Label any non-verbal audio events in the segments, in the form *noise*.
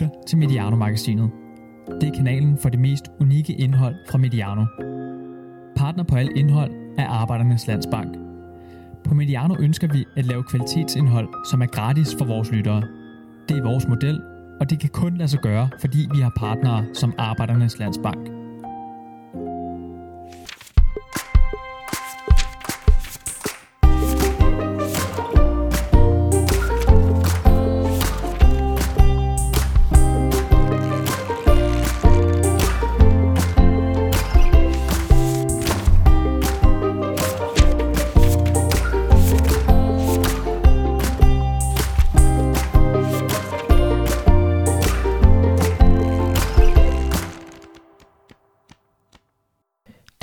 lytter til Mediano-magasinet. Det er kanalen for det mest unikke indhold fra Mediano. Partner på alt indhold er Arbejdernes Landsbank. På Mediano ønsker vi at lave kvalitetsindhold, som er gratis for vores lyttere. Det er vores model, og det kan kun lade sig gøre, fordi vi har partnere som Arbejdernes Landsbank.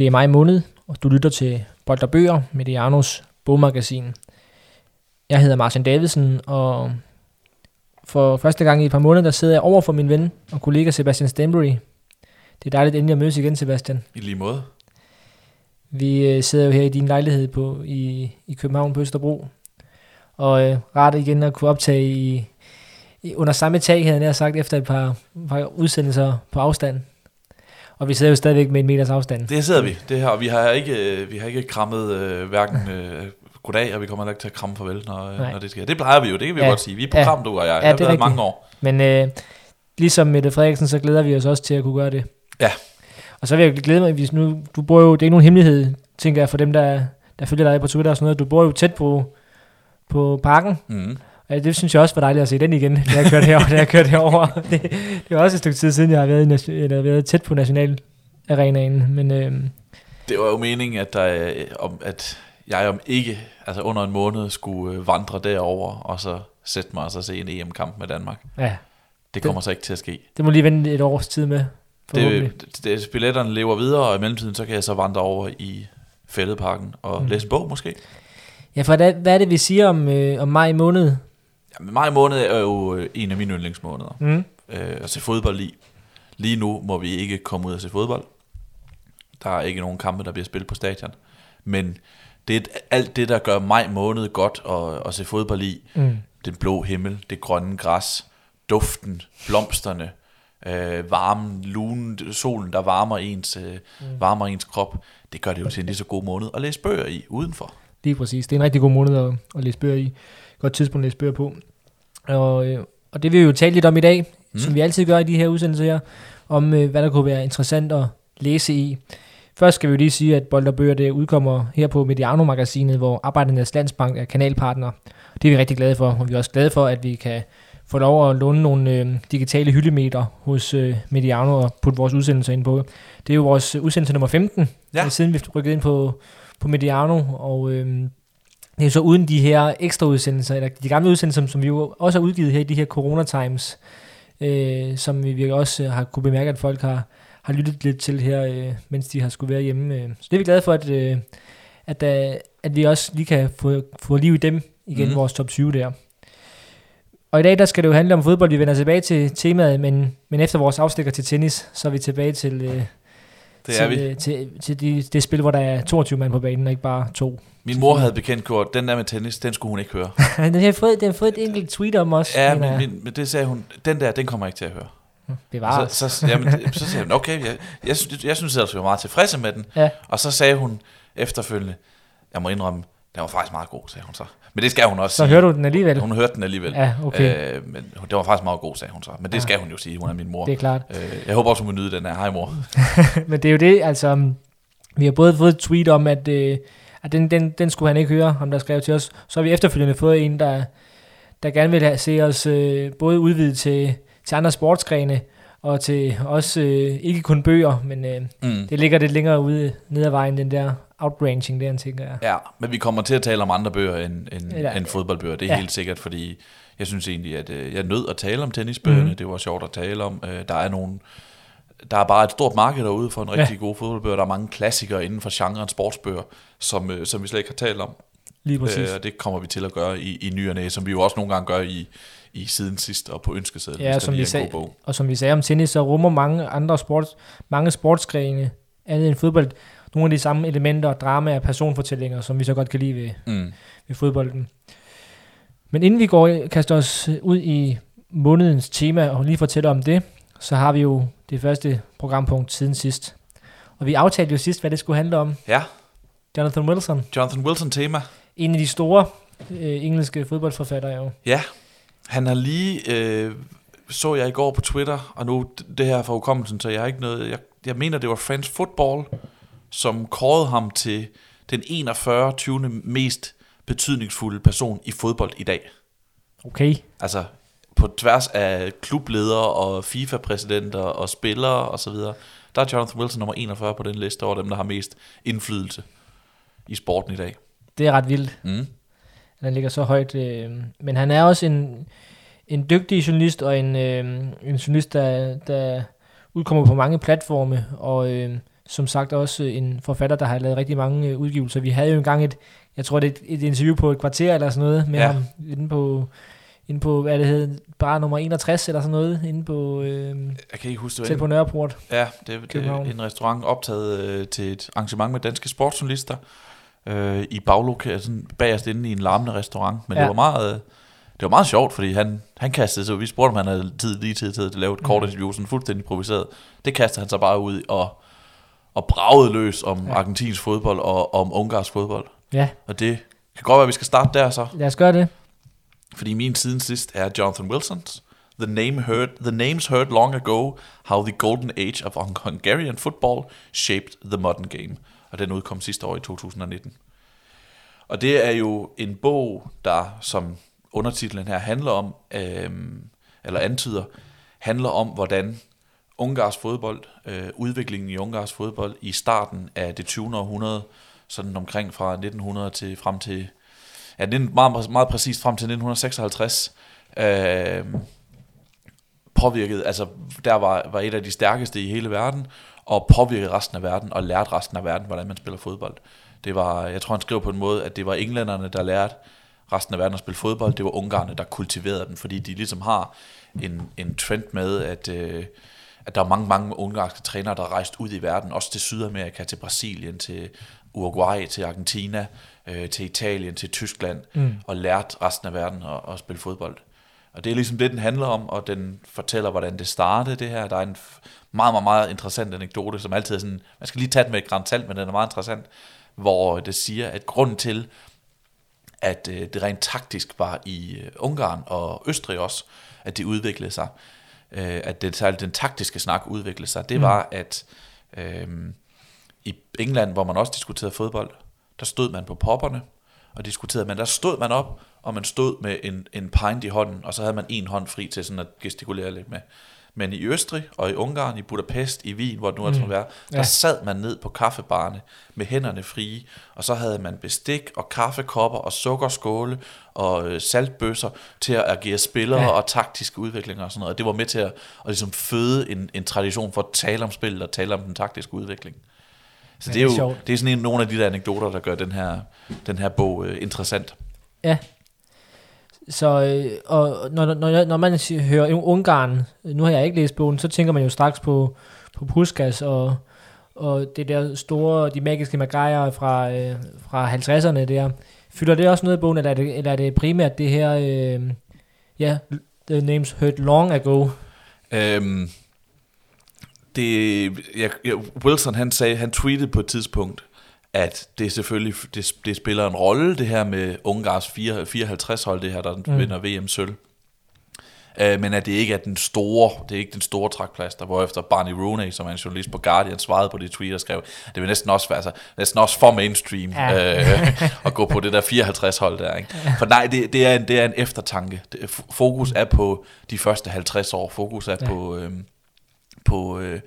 Det er maj måned, og du lytter til Bold og Bøger, Medianos bogmagasin. Jeg hedder Martin Davidsen, og for første gang i et par måneder, der sidder jeg over for min ven og kollega Sebastian Stenbury. Det er dejligt endelig at mødes igen, Sebastian. I lige måde. Vi øh, sidder jo her i din lejlighed på, i, i København på Østerbro, og øh, rart igen at kunne optage i, i, under samme tag, havde jeg sagt, efter et par, par udsendelser på afstand. Og vi sidder jo stadigvæk med en meters afstand. Det sidder vi. Det her, og vi har ikke, øh, vi har ikke krammet øh, hverken øh, goddag, og vi kommer ikke til at kramme farvel, når, øh, Nej. når det sker. Det plejer vi jo, det kan vi Ja. godt sige. Vi er på Ja. kram, du og jeg. Ja, det har det været rigtigt. mange år. Men øh, ligesom Mette Frederiksen, så glæder vi os også til at kunne gøre det. Ja. Og så vil jeg glæde mig, hvis nu, du bor jo, det er ikke nogen hemmelighed, tænker jeg, for dem, der, der følger dig på Twitter og sådan noget, du bor jo tæt på, på parken, Mm. Det synes jeg også var dejligt at se den igen, da jeg kørte herover. da jeg kørte herover. *laughs* Det, det var også et stykke tid siden, jeg har været, i, eller været tæt på nationalarenaen, men øh, Det var jo meningen, at, der, øh, om, at jeg om ikke, altså under en måned, skulle øh, vandre derover og så sætte mig og så se en EM-kamp med Danmark. ja, Det kommer så ikke til at ske. det må lige vente et års tid med. Det, det, det, billetterne lever videre, og i mellemtiden, så kan jeg så vandre over i Fælledparken og Mm. mm. læse en bog måske. Ja, for hvad, hvad er det, vi siger om, øh, om maj måned? Jamen, maj måned er jo øh, en af mine yndlingsmåneder. Mm. øh, at se fodbold i. Lige nu må vi ikke komme ud og se fodbold. Der er ikke nogen kampe, der bliver spillet på stadion. Men det er alt det, der gør maj måned godt at, at se fodbold i. Mm. Den blå himmel, det grønne græs, duften, blomsterne, øh, varmen, lunen, solen, der varmer ens, øh, varmer ens krop. Det gør det jo til en lige så god måned at læse bøger i udenfor. Lige præcis. Det er en rigtig god måned at, at læse bøger i. Godt tidspunkt at læse bøger på. Og, øh, og det vil vi jo tale lidt om i dag, mm. Som vi altid gør i de her udsendelser her, om øh, hvad der kunne være interessant at læse i. Først skal vi jo lige sige, at Bold og Bøger det udkommer her på Mediano-magasinet, hvor Arbejdernes Landsbank er kanalpartner. Det er vi rigtig glade for, og vi er også glade for, at vi kan få lov at låne nogle øh, digitale hyldemeter hos øh, Mediano og putte vores udsendelser ind på. Det er jo vores udsendelse nummer 15, Ja. ja. siden vi rykkede ind på, på Mediano, og øh, det er jo så uden de her ekstra udsendelser, eller de gamle udsendelser, som, vi jo også har udgivet her i de her Corona Times, øh, som vi virkelig også øh, har kunne bemærke, at folk har, har lyttet lidt til her, øh, mens de har skulle være hjemme. Øh. Så det er vi glade for, at, øh, at, øh, at vi også lige kan få, få liv i dem igen, mm. Vores top 20 der. Og i dag der skal det jo handle om fodbold. Vi vender tilbage til temaet, men, men efter vores afstikker til tennis, så er vi tilbage til, øh, Det til, er vi. til, til de, det spil, hvor der er 22 mand på banen, og ikke bare to. Min mor havde bekendtgjort, den der med tennis, den skulle hun ikke høre. *laughs* den har fået, den har fået et enkelt tweet om os. Ja, men, men, men det sagde hun, den der, den kommer jeg ikke til at høre. Bevares. Så, så, jamen, det- så sagde hun, okay, jeg, jeg, synes- jeg synes ellers, vi var meget tilfredse med den. Ja. Og så sagde hun efterfølgende, jeg må indrømme, den var faktisk meget god, sagde hun så. Men det skal hun også Så sige. hører du den alligevel. Hun hørte den alligevel. Ja, okay. Øh, men det var faktisk meget god, sagde hun så. Men det Ja. skal hun jo sige, hun er min mor. Det er klart. Øh, jeg håber også, hun vil nyde den her. Hej mor. *laughs* Men det er jo det, altså, um, vi har både fået et tweet om, at, øh, at den, den, den skulle han ikke høre, ham der skrev til os. Så har vi efterfølgende fået en, der, der gerne vil have, se os øh, både udvide til, til andre sportsgrene, og til også øh, ikke kun bøger, men øh, Mm. det ligger lidt længere ude ned ad vejen, den der outbranching der, tænker jeg. Ja, men vi kommer til at tale om andre bøger end, end, Eller- end fodboldbøger. Det er Ja. helt sikkert, fordi jeg synes egentlig, at øh, jeg nød at tale om tennisbøgerne. Mm. Det var sjovt at tale om. Øh, der er nogle der er bare et stort marked derude for en rigtig ja. god fodboldbøger. Der er mange klassikere inden for genren sportsbøger, som, øh, som vi slet ikke har talt om. Lige præcis. Øh, og det kommer vi til at gøre i, i ny og næ, som vi jo også nogle gange gør i, i siden sidst og på ønskesedlen, Ja, som vi sagde-. Og som vi sagde om tennis, så rummer mange andre sports, mange sportsgrene, andet end fodbold, nogle af de samme elementer, drama og personfortællinger, som vi så godt kan lide ved, Mm. ved fodbolden. Men inden vi går kaster os ud i månedens tema, og lige fortælle om det, så har vi jo det første programpunkt siden sidst. Og vi aftalte jo sidst, hvad det skulle handle om. Ja, Jonathan Wilson, Jonathan Wilson tema. en af de store øh, engelske fodboldforfattere jo. Ja, han har lige, øh, så jeg i går på Twitter, og nu det her fra hukommelsen, så jeg har ikke noget, jeg, jeg mener det var French Football, som kårede ham til den 41. 20. mest betydningsfulde person i fodbold i dag. Okay. Altså på tværs af klubledere og FIFA-præsidenter og spillere og så videre. Der er Jonathan Wilson nummer 41 på den liste over dem, der har mest indflydelse i sporten i dag. Det er ret vildt. Mm. Han ligger så højt. Øh, men han er også en, en dygtig journalist, og en, øh, en journalist, der, der udkommer på mange platforme, og øh, som sagt også en forfatter, der har lavet rigtig mange øh, udgivelser. Vi havde jo engang et, jeg tror det er et, et interview på et kvarter eller sådan noget, med Ja. ham inde på, inde på, hvad det hed, bare nummer 61 eller sådan noget, inde på, øh, Jeg kan ikke huske det. selv på Nørreport. Ja, det, det er en restaurant optaget øh, til et arrangement med danske sportsjournalister øh, i baglokalet, sådan bagerst inde i en larmende restaurant. Men ja. Det var meget... Øh, det var meget sjovt, fordi han, han kastede sig, vi spurgte, om han havde tid, lige tid til at lave et kort Mm. interview, sådan fuldstændig improviseret. Det kastede han sig bare ud og, og bragede løs om ja. Argentinsk fodbold og om ungarsk fodbold. Ja, Og det kan godt være, at vi skal starte der så. lad os gøre det. Fordi min siden sidst er Jonathan Wilson's. The, name heard, the names heard long ago how the golden age of Hung- Hungarian football shaped the modern game. Og den udkom sidste år i 2019. Og det er jo en bog, der som undertitlen her handler om, øhm, eller antyder, handler om, hvordan ungarsk fodbold, øh, udviklingen i ungarsk fodbold i starten af det 20. århundrede, sådan omkring fra 1900 til frem til Ja, det meget, meget præcist frem til 1956. Øh, påvirket, altså der var, var et af de stærkeste i hele verden, og påvirkede resten af verden, og lærte resten af verden, hvordan man spiller fodbold. Det var, jeg tror han skrev på en måde, at det var englænderne, der lærte resten af verden at spille fodbold, det var ungarerne, der kultiverede den, fordi de ligesom har en, en trend med, at, øh, at der er mange, mange ungarske trænere, der er rejst ud i verden, også til Sydamerika, til Brasilien, til Uruguay, til Argentina, øh, til Italien, til Tyskland, mm. og lært resten af verden at, at spille fodbold. Og det er ligesom det, den handler om, og den fortæller, hvordan det startede, det her. Der er en meget, meget, meget interessant anekdote, som altid er sådan, man skal lige tage den med et gran salt, men den er meget interessant, hvor det siger, at grunden til, at øh, det rent taktisk var i øh, Ungarn og Østrig også, at det udviklede sig, øh, at det særligt den taktiske snak udviklede sig, det var, at øh, i England, hvor man også diskuterede fodbold, der stod man på popperne og diskuterede, men der stod man op, og man stod med en, en pint i hånden, og så havde man en hånd fri til sådan at gestikulere lidt med. Men i Østrig og i Ungarn, i Budapest, i Wien, hvor det nu altså mm. være, der Ja. sad man ned på kaffebarne med hænderne frie, og så havde man bestik og kaffekopper og sukkerskåle og øh, saltbøsser til at agere spillere ja. Og taktiske udviklinger og sådan noget. Og det var med til at, at ligesom føde en, en tradition for at tale om spillet og tale om den taktiske udvikling. Så Ja, det er jo er det er sådan en, nogle af de der anekdoter, der gør den her, den her bog øh, interessant. Ja. Så øh, og når, når, når man hører Ungarn, nu har jeg ikke læst bogen, så tænker man jo straks på, på Puskas og, og det der store, de magiske magajer fra, øh, fra 50'erne der. Fylder det også noget i bogen, eller er det, eller er det primært det her, øh, ja, The Names Heard Long Ago? Øhm, det, jeg, jeg, Wilson han sagde, han tweetede på et tidspunkt, at det selvfølgelig det, det spiller en rolle, det her med Ungars 4, 54 hold, det her, der mm. vinder VM sølv. Øh, men at det ikke er den store, det er ikke den store trækplaster, hvorefter Barney Rooney, som er en journalist på Guardian, svarede på det tweet og skrev, det vil næsten også være altså, næsten også for mainstream Ja. øh, at gå på det der 54 hold der. Ikke? For nej, det, det, er en, det er en eftertanke. Fokus er på de første 50 år. Fokus er ja. på, øh, på, øh,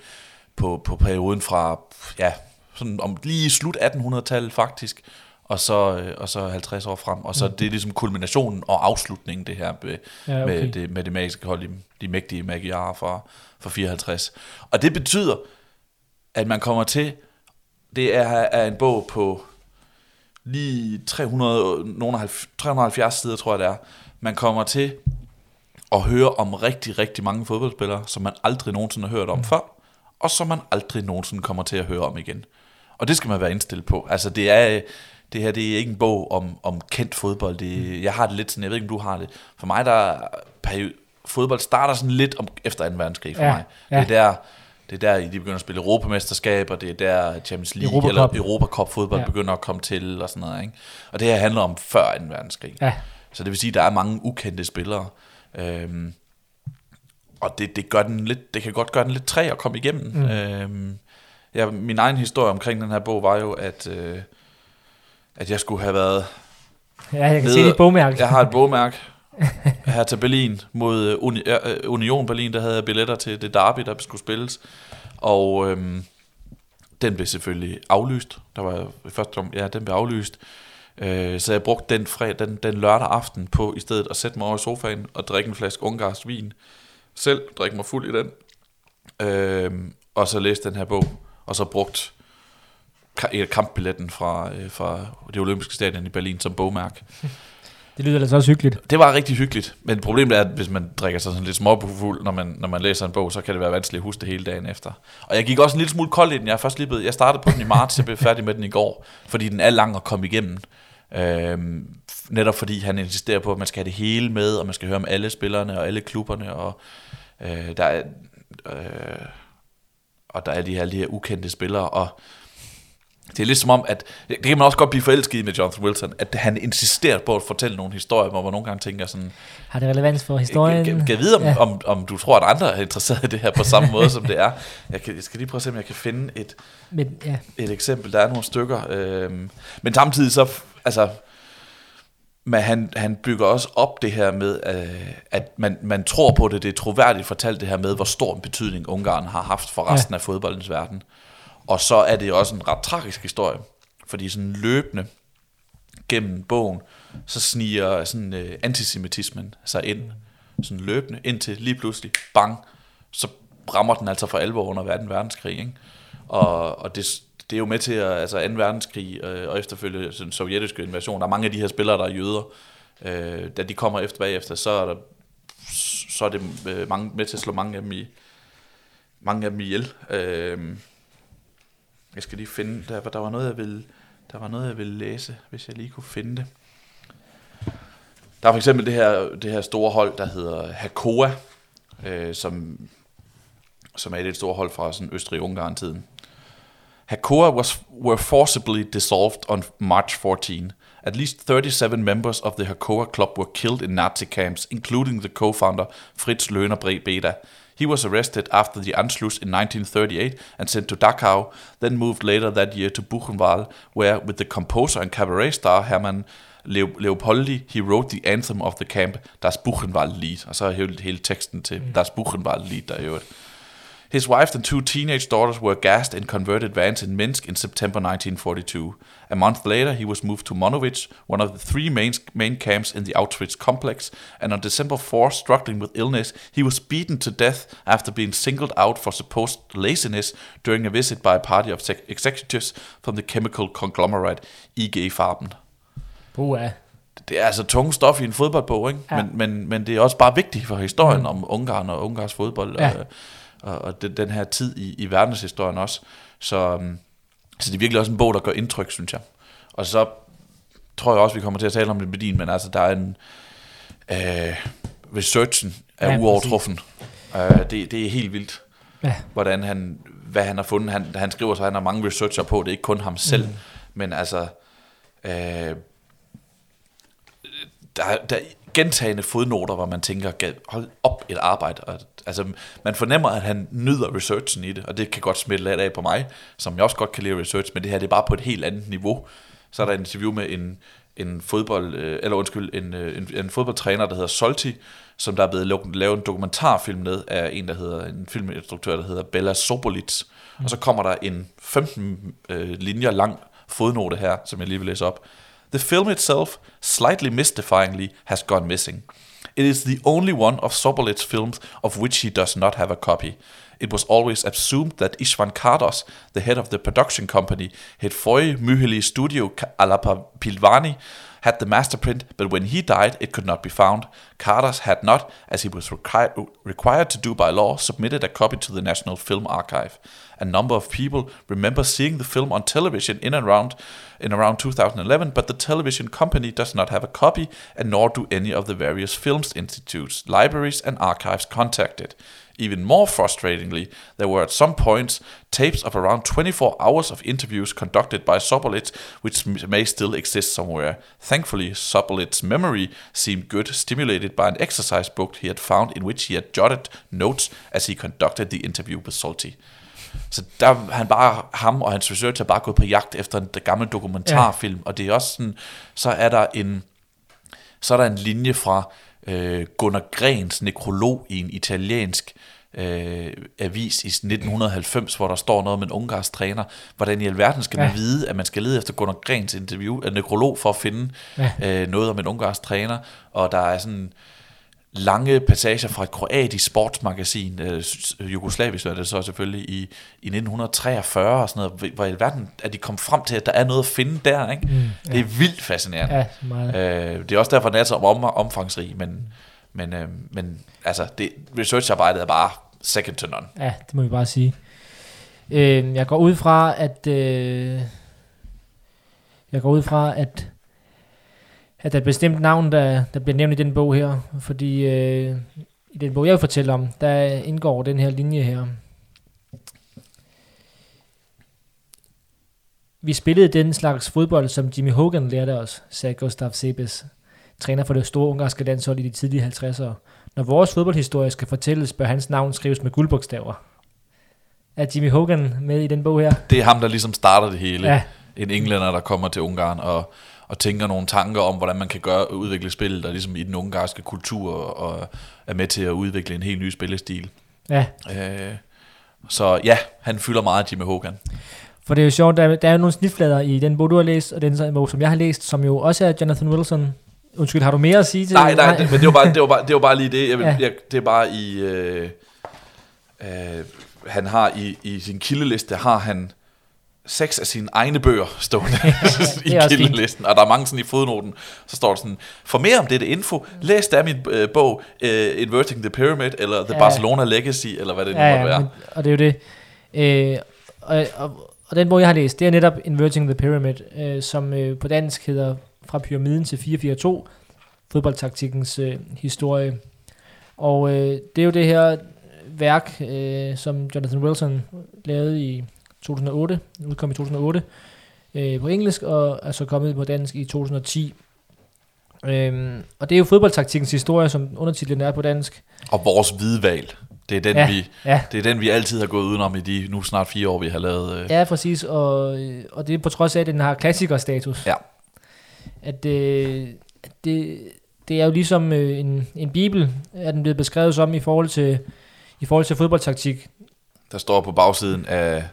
på, på perioden fra ja, sådan om lige slut 1800-tallet faktisk, og så, øh, og så 50 år frem. Og så Mm. det er ligesom kulminationen og afslutningen, det her med, Ja, okay. med, det, med det magiske hold, de, de mægtige magiarer fra, fra 54. Og det betyder, at man kommer til, det er, er en bog på lige 300, nogle af halv- 370 sider, tror jeg det er. Man kommer til at høre om rigtig, rigtig mange fodboldspillere, som man aldrig nogensinde har hørt om mm. før, og som man aldrig nogensinde kommer til at høre om igen. Og det skal man være indstillet på. Altså det er, det her det er ikke en bog om, om kendt fodbold. Det, jeg har det lidt sådan, jeg ved ikke om du har det. For mig der er perio- fodbold starter sådan lidt om, efter 2. verdenskrig for Ja, mig. ja. Det er der, det er der, de begynder at spille Europamesterskab, og det er der Champions League Europa eller Cup. Europa Cup fodbold ja. begynder at komme til, og sådan noget. Ikke? Og det her handler om før 2. verdenskrig. Ja. Så det vil sige, at der er mange ukendte spillere. Øhm, og det, det, gør den lidt, det kan godt gøre den lidt træ at komme igennem. Mm. Øhm, ja, min egen historie omkring den her bog var jo, at, øh, at jeg skulle have været... Ja, jeg kan se dit bogmærke. Jeg har et bogmærke her til Berlin mod øh, Uni, øh, Union Berlin, der havde jeg billetter til det derby, der skulle spilles. Og øhm, den blev selvfølgelig aflyst. Der var i første om, ja, den blev aflyst. Øh, så jeg brugte den, fred, den, den lørdag aften på i stedet at sætte mig over i sofaen og drikke en flaske ungarsk vin. Selv drikke mig fuld i den. Øh, og så læste den her bog. Og så brugt eh, kampbilletten fra, øh, fra det olympiske stadion i Berlin som bogmærke. *laughs* Det lyder da så også hyggeligt. Det var rigtig hyggeligt, men problemet er, at hvis man drikker sig sådan lidt småfuld, når man, når man læser en bog, så kan det være vanskeligt at huske det hele dagen efter. Og jeg gik også en lille smule kold i den. Jeg først lige blevet, jeg startede på den i marts, jeg blev *laughs* færdig med den i går, fordi den er lang at komme igennem. Øhm, netop fordi han insisterer på, at man skal have det hele med, og man skal høre om alle spillerne og alle klubberne, og øh, der er, øh, og der er de her, de her ukendte spillere, og det er lidt som om, at det kan man også godt blive forelsket i med Jonathan Wilson, at han insisterer på at fortælle nogle historier, hvor man nogle gange tænker sådan, Har det relevans for historien? kan, kan jeg vide, om, Ja. om, om du tror, at andre er interesseret i det her på samme måde, som det er. Jeg, kan, jeg skal lige prøve at se, om jeg kan finde et, Men, ja. et eksempel. Der er nogle stykker. Øhm, men samtidig så, altså, men han, han bygger også op det her med, øh, at man, man tror på det, det er troværdigt fortalt det her med, hvor stor en betydning Ungarn har haft for resten ja. af fodboldens verden. Og så er det også en ret tragisk historie, fordi sådan løbende gennem bogen, så sniger sådan øh, antisemitismen sig ind, sådan løbende, indtil lige pludselig, bang, så rammer den altså for alvor under 2. verdenskrig, ikke? Og, og det, det er jo med til at, altså 2. verdenskrig øh, og efterfølgende den sovjetiske invasion, der er mange af de her spillere, der er jøder, øh, da de kommer efter bagefter, så er der så er det øh, mange, med til at slå mange af dem i mange af dem ihjel. Øh, jeg skal lige finde, der, var- der var noget, jeg ville, der var noget, jeg ville læse, hvis jeg lige kunne finde det. Der er for eksempel det her, det her store hold, der hedder Hakoa, øh, som, som er et stort hold fra sådan Østrig-Ungarn-tiden. Hakoa was, were forcibly dissolved on March 14. At least 37 members of the Hakoa club were killed in Nazi camps, including the co-founder Fritz Löhner Beda. He was arrested after the Anschluss in 1938 and sent to Dachau, then moved later that year to Buchenwald, where, with the composer and cabaret star Hermann Leo- Leopoldi, he wrote the anthem of the camp, Das Buchenwald-Lied. Og så er hele, teksten til Das Buchenwald-Lied, der er jo et. His wife and two teenage daughters were gassed in converted vans in Minsk in September 1942. A month later, he was moved to Monowitz, one of the three main, main camps in the Auschwitz complex, and on December 4, struggling with illness, he was beaten to death after being singled out for supposed laziness during a visit by a party of executives from the chemical conglomerate IG Farben. Ja. Det er altså tunge stof i en fodboldbog, ikke? Ja. Men, men, men det er også bare vigtigt for historien mm. om Ungarn og Ungarns fodbold, Ja. ja. og, og, og den, den her tid i, i verdenshistorien også. Så, um, så det er virkelig også en bog, der gør indtryk, synes jeg. Og så tror jeg også, vi kommer til at tale om det med din, men altså, der er en... Øh, researchen er Ja, uovertruffen. Øh, det, det er helt vildt, Ja. hvordan han, hvad han har fundet. Han, han skriver så, han har mange researcher på, det er ikke kun ham selv, mm. men altså... Øh, der, er- der er gentagende fodnoter, hvor man tænker, "Gad, hold op et arbejde. Og, altså, man fornemmer, at han nyder researchen i det, og det kan godt smitte lidt af på mig, som jeg også godt kan lide research, men det her det er bare på et helt andet niveau. Så er der et interview med en, en fodbold, øh, eller undskyld, en, øh, en, en fodboldtræner, der hedder Solti, som der er blevet lavet, lavet en dokumentarfilm med af en, der hedder, en filminstruktør, der hedder Bella Sobolitz. Mm. Og så kommer der en 15 øh, linjer lang fodnote her, som jeg lige vil læse op. The film itself, slightly mystifyingly, has gone missing. It is the only one of Sobolet's films of which he does not have a copy. it was always assumed that Ishvan Kardos, the head of the production company, Hetfoy Myhili Studio Alapilvani, had the master print, but when he died, it could not be found. Carter's had not, as he was requi- required to do by law, submitted a copy to the National Film Archive. A number of people remember seeing the film on television in and around in around 2011, but the television company does not have a copy, and nor do any of the various films institutes, libraries, and archives contacted. Even more frustratingly, there were at some points tapes of around 24 hours of interviews conducted by Sobolit, which may still exist somewhere. Thankfully, Sobolit's memory seemed good, stimulated by an exercise book he had found in which he had jotted notes as he conducted the interview with Salty. Så der er han bare, ham og hans researcher bare gået på jagt efter en gammel dokumentarfilm, ja. og det er også sådan, så er der en, så er der en linje fra øh, Gunnar Grens nekrolog i en italiensk øh, avis i 1990, hvor der står noget med en ungarsk træner. Hvordan i alverden skal man ja. vide, at man skal lede efter Gunnar Grens interview, en nekrolog for at finde ja. øh, noget om en ungarsk træner, og der er sådan lange passager fra et kroatisk sportsmagasin, øh, jugoslavisk var det så selvfølgelig, i, i 1943 og sådan noget, hvor i verden er de kommet frem til, at der er noget at finde der, ikke? Mm, ja. Det er vildt fascinerende. Ja, meget. Øh, det er også derfor, den er så om, omfangsrig, men, men, øh, men altså, det, researcharbejdet er bare second to none. Ja, det må vi bare sige. Øh, jeg går ud fra, at øh, jeg går ud fra, at at der er et bestemt navn, der, der bliver nævnt i den bog her, fordi øh, i den bog, jeg vil fortælle om, der indgår den her linje her. Vi spillede den slags fodbold, som Jimmy Hogan lærte os, sagde Gustav Sebes, træner for det store ungarske landshold i de tidlige 50'ere. Når vores fodboldhistorie skal fortælles, bør hans navn skrives med guldbogstaver. Er Jimmy Hogan med i den bog her? Det er ham, der ligesom starter det hele. Ja. En englænder, der kommer til Ungarn og og tænker nogle tanker om, hvordan man kan gøre, udvikle spil, der ligesom i den ungarske kultur og er med til at udvikle en helt ny spillestil. Ja. Øh, så ja, han fylder meget Jimmy Hogan. For det er jo sjovt, der, der er jo nogle snitflader i den bog, du har læst, og den bog, som jeg har læst, som jo også er Jonathan Wilson. Undskyld, har du mere at sige til Nej, nej, det, men det var, bare, det, var bare, det var bare lige det. Jeg, *laughs* ja. jeg, det er bare i... Øh, øh, han har i, i sin kildeliste, har han seks af sine egne bøger stående *laughs* i kildelisten, og der er mange sådan i fodnoten, så står der sådan, for mere om dette info, læs der min øh, bog, uh, Inverting the Pyramid, eller The ja. Barcelona Legacy, eller hvad det nu ja, måtte være. Men, og det er jo det. Øh, og, og, og den bog, jeg har læst, det er netop Inverting the Pyramid, øh, som øh, på dansk hedder Fra Pyramiden til 442, fodboldtaktikkens øh, historie. Og øh, det er jo det her værk, øh, som Jonathan Wilson lavede i 2008, udkom i 2008 øh, på engelsk, og er så kommet på dansk i 2010. Øhm, og det er jo fodboldtaktikkens historie, som undertitlen er på dansk. Og vores hvidvalg. Det er, den, ja, vi, ja. det er den, vi altid har gået udenom i de nu snart fire år, vi har lavet. Øh. Ja, præcis. Og, og det er på trods af, at den har klassikerstatus. Ja. At øh, det, det er jo ligesom øh, en, en bibel, at den blevet beskrevet som i forhold til, i forhold til fodboldtaktik. Der står på bagsiden af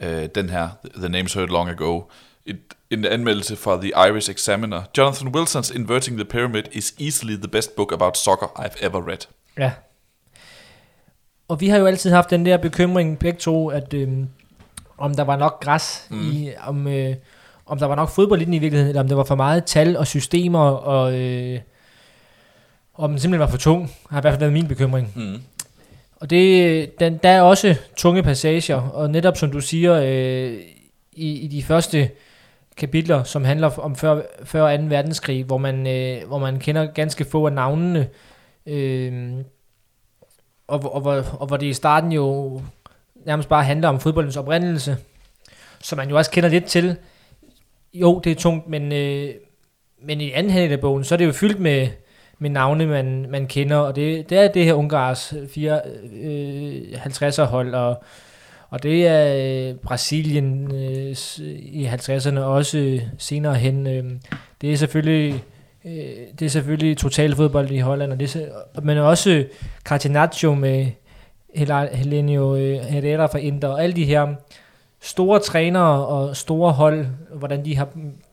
øh, den her, The Names Heard Long Ago, et, en anmeldelse fra The Irish Examiner. Jonathan Wilson's Inverting the Pyramid is easily the best book about soccer I've ever read. Ja. Og vi har jo altid haft den der bekymring, begge to, at øh, om der var nok græs mm. i, om, øh, om der var nok fodbold i den i virkeligheden, eller om der var for meget tal og systemer, og øh, om den simpelthen var for tung, har i hvert fald været min bekymring. Mm. Og det, den, der er også tunge passager, og netop som du siger, øh, i, i de første kapitler, som handler om før, før 2. verdenskrig, hvor man, øh, hvor man kender ganske få af navnene, øh, og, og, og, og hvor det i starten jo nærmest bare handler om fodboldens oprindelse, som man jo også kender lidt til. Jo, det er tungt, men, øh, men i anden halvdel af bogen, så er det jo fyldt med, med navne, man, man kender, og det, det er det her Ungars 4, øh, 50'er hold, og, og det er øh, Brasilien øh, i 50'erne også senere hen. Øh, det er selvfølgelig øh, det er selvfølgelig total fodbold i Holland, og det er, men også Catenaccio med Helenio øh, Herrera fra Inter, og alle de her store trænere og store hold, hvordan de har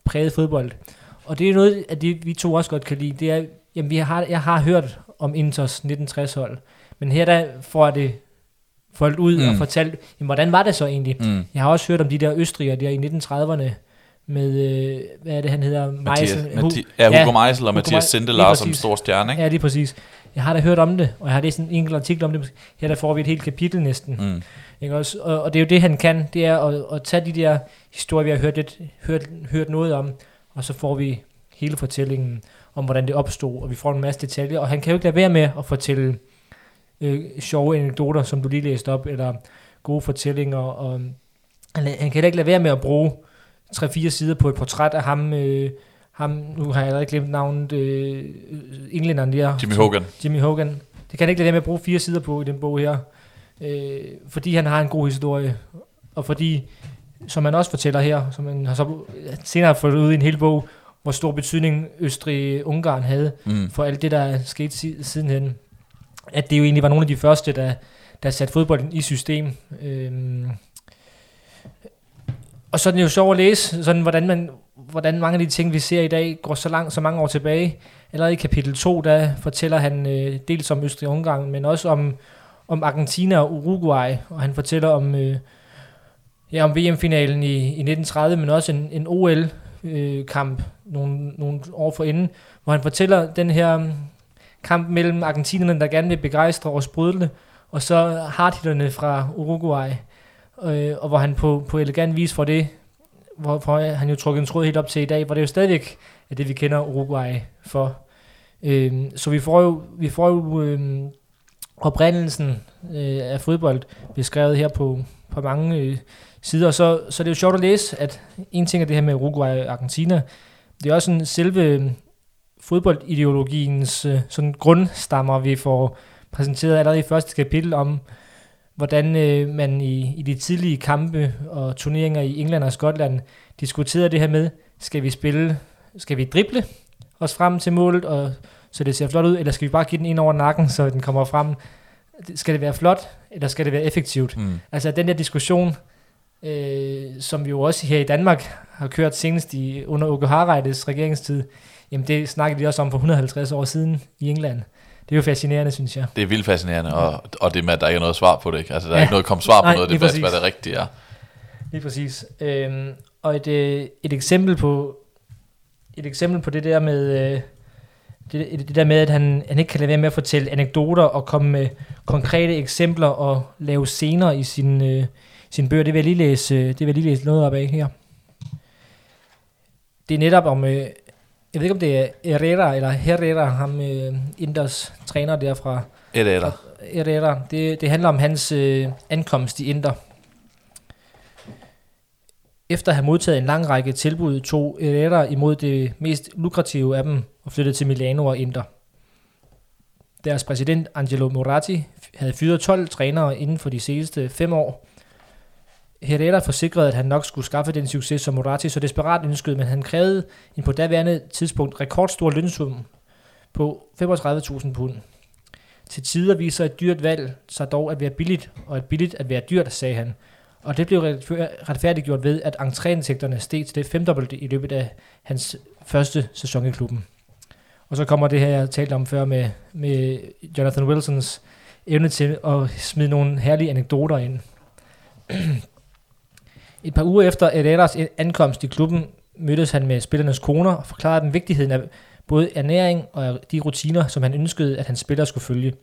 præget fodbold. Og det er noget af det, vi to også godt kan lide, det er, Jamen, vi har, jeg har hørt om Inters 1960-hold, men her der får det foldet ud mm. og fortalt, jamen, hvordan var det så egentlig? Mm. Jeg har også hørt om de der østrigere der i 1930'erne, med, øh, hvad er det, han hedder? Mathias, Meisel- Mathi, ja, Hugo Meisel og Hugo Mathias Meisel, Sinde lige Lars som stor stjerne, ikke? Ja, det er præcis. Jeg har da hørt om det, og jeg har læst en enkelt artikel om det. Her der får vi et helt kapitel næsten. Mm. Ikke også? Og, og det er jo det, han kan, det er at, at tage de der historier, vi har hørt, lidt, hørt, hørt noget om, og så får vi hele fortællingen om, hvordan det opstod, og vi får en masse detaljer, og han kan jo ikke lade være med at fortælle øh, sjove anekdoter, som du lige læste op, eller gode fortællinger, og han, han kan heller ikke lade være med at bruge 3-4 sider på et portræt af ham, øh, ham nu har jeg allerede glemt navnet, øh, englænderen der. Jimmy Hogan. Jimmy Hogan. Det kan han ikke lade være med at bruge fire sider på i den bog her. Øh, fordi han har en god historie, og fordi, som han også fortæller her, som han har så senere har fået ud i en hel bog, hvor stor betydning Østrig-Ungarn havde Mm. for alt det, der er sket si- sidenhen. At det jo egentlig var nogle af de første, der, der satte fodbolden i system. Øhm, og så er det jo sjovt at læse, sådan, hvordan, man, hvordan mange af de ting, vi ser i dag, går så langt, så mange år tilbage. Allerede i kapitel 2, der fortæller han øh, dels om Østrig-Ungarn, men også om, om Argentina og Uruguay, og han fortæller om, øh, ja, om VM-finalen i, i 1930, men også en, en OL-kamp øh, nogle, nogle år forinden, hvor han fortæller den her mm, kamp mellem argentinerne, der gerne vil begejstre og sprudle, og så hardhitterne fra Uruguay, øh, og hvor han på, på elegant vis får det, hvorfor han jo trukket en tråd helt op til i dag, hvor det jo stadigvæk er det, vi kender Uruguay for. Øh, så vi får jo, vi får jo øh, oprindelsen øh, af fodbold beskrevet her på, på mange øh, sider, så, så det er jo sjovt at læse, at en ting er det her med Uruguay og Argentina, det er også sådan selve øhm, fodboldideologiens øh, sådan grundstammer, vi får præsenteret allerede i første kapitel om, hvordan øh, man i, i de tidlige kampe og turneringer i England og Skotland diskuterede det her med, skal vi spille, skal vi drible os frem til målet, og så det ser flot ud, eller skal vi bare give den ind over nakken, så den kommer frem? Skal det være flot, eller skal det være effektivt? Mm. Altså den der diskussion, øh, som vi jo også her i Danmark har kørt senest i, under Åke Harreides regeringstid, jamen det snakkede de også om for 150 år siden i England. Det er jo fascinerende, synes jeg. Det er vildt fascinerende, og, og det med, at der ikke er noget svar på det. Ikke? Altså, der er Ja. ikke noget kommet svar på Nej, noget, det er hvad det rigtige er. Lige præcis. Øhm, og et, øh, et eksempel på et eksempel på det der med øh, det, det der med, at han, han ikke kan lade være med at fortælle anekdoter og komme med konkrete eksempler og lave scener i sin, øh, sin bøger. Det vil jeg lige læse, det vil jeg lige læse noget op af her. Det er netop om, øh, jeg ved ikke om det er Herrera eller Herrera, ham øh, Inders træner derfra, Et eller Herrera. Det, det handler om hans øh, ankomst i Inter. Efter at have modtaget en lang række tilbud, tog Herrera imod det mest lukrative af dem og flyttede til Milano og Inter. Deres præsident Angelo Moratti havde fyret 12 trænere inden for de seneste fem år. Herrera forsikrede, at han nok skulle skaffe den succes, som Moratti så desperat ønskede, men han krævede en på daværende tidspunkt rekordstor lønsum på 35.000 pund. Til tider viser et dyrt valg sig dog at være billigt, og et billigt at være dyrt, sagde han. Og det blev retfærdiggjort ved, at entréindtægterne steg til det femdobbelte i løbet af hans første sæson i klubben. Og så kommer det her, jeg talte om før med, med Jonathan Wilsons evne til at smide nogle herlige anekdoter ind. Et par uger efter Herreras ankomst i klubben mødtes han med spillernes koner og forklarede dem vigtigheden af både ernæring og de rutiner, som han ønskede, at hans spillere skulle følge.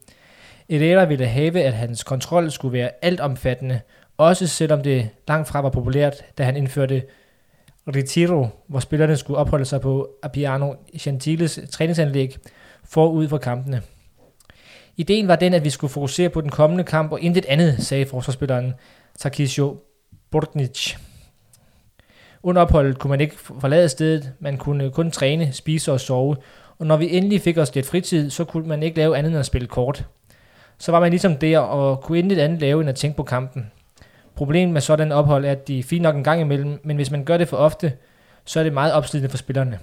Herrera ville have, at hans kontrol skulle være altomfattende, også selvom det langt fra var populært, da han indførte Retiro, hvor spillerne skulle opholde sig på Appiano Gentiles træningsanlæg forud for kampene. Ideen var den, at vi skulle fokusere på den kommende kamp og intet andet, sagde forsvarsspilleren Takisio Bortnic. Under opholdet kunne man ikke forlade stedet, man kunne kun træne, spise og sove, og når vi endelig fik os lidt fritid, så kunne man ikke lave andet end at spille kort. Så var man ligesom der og kunne intet andet lave end at tænke på kampen. Problemet med sådan ophold er, at de er fint nok en gang imellem, men hvis man gør det for ofte, så er det meget opslidende for spillerne.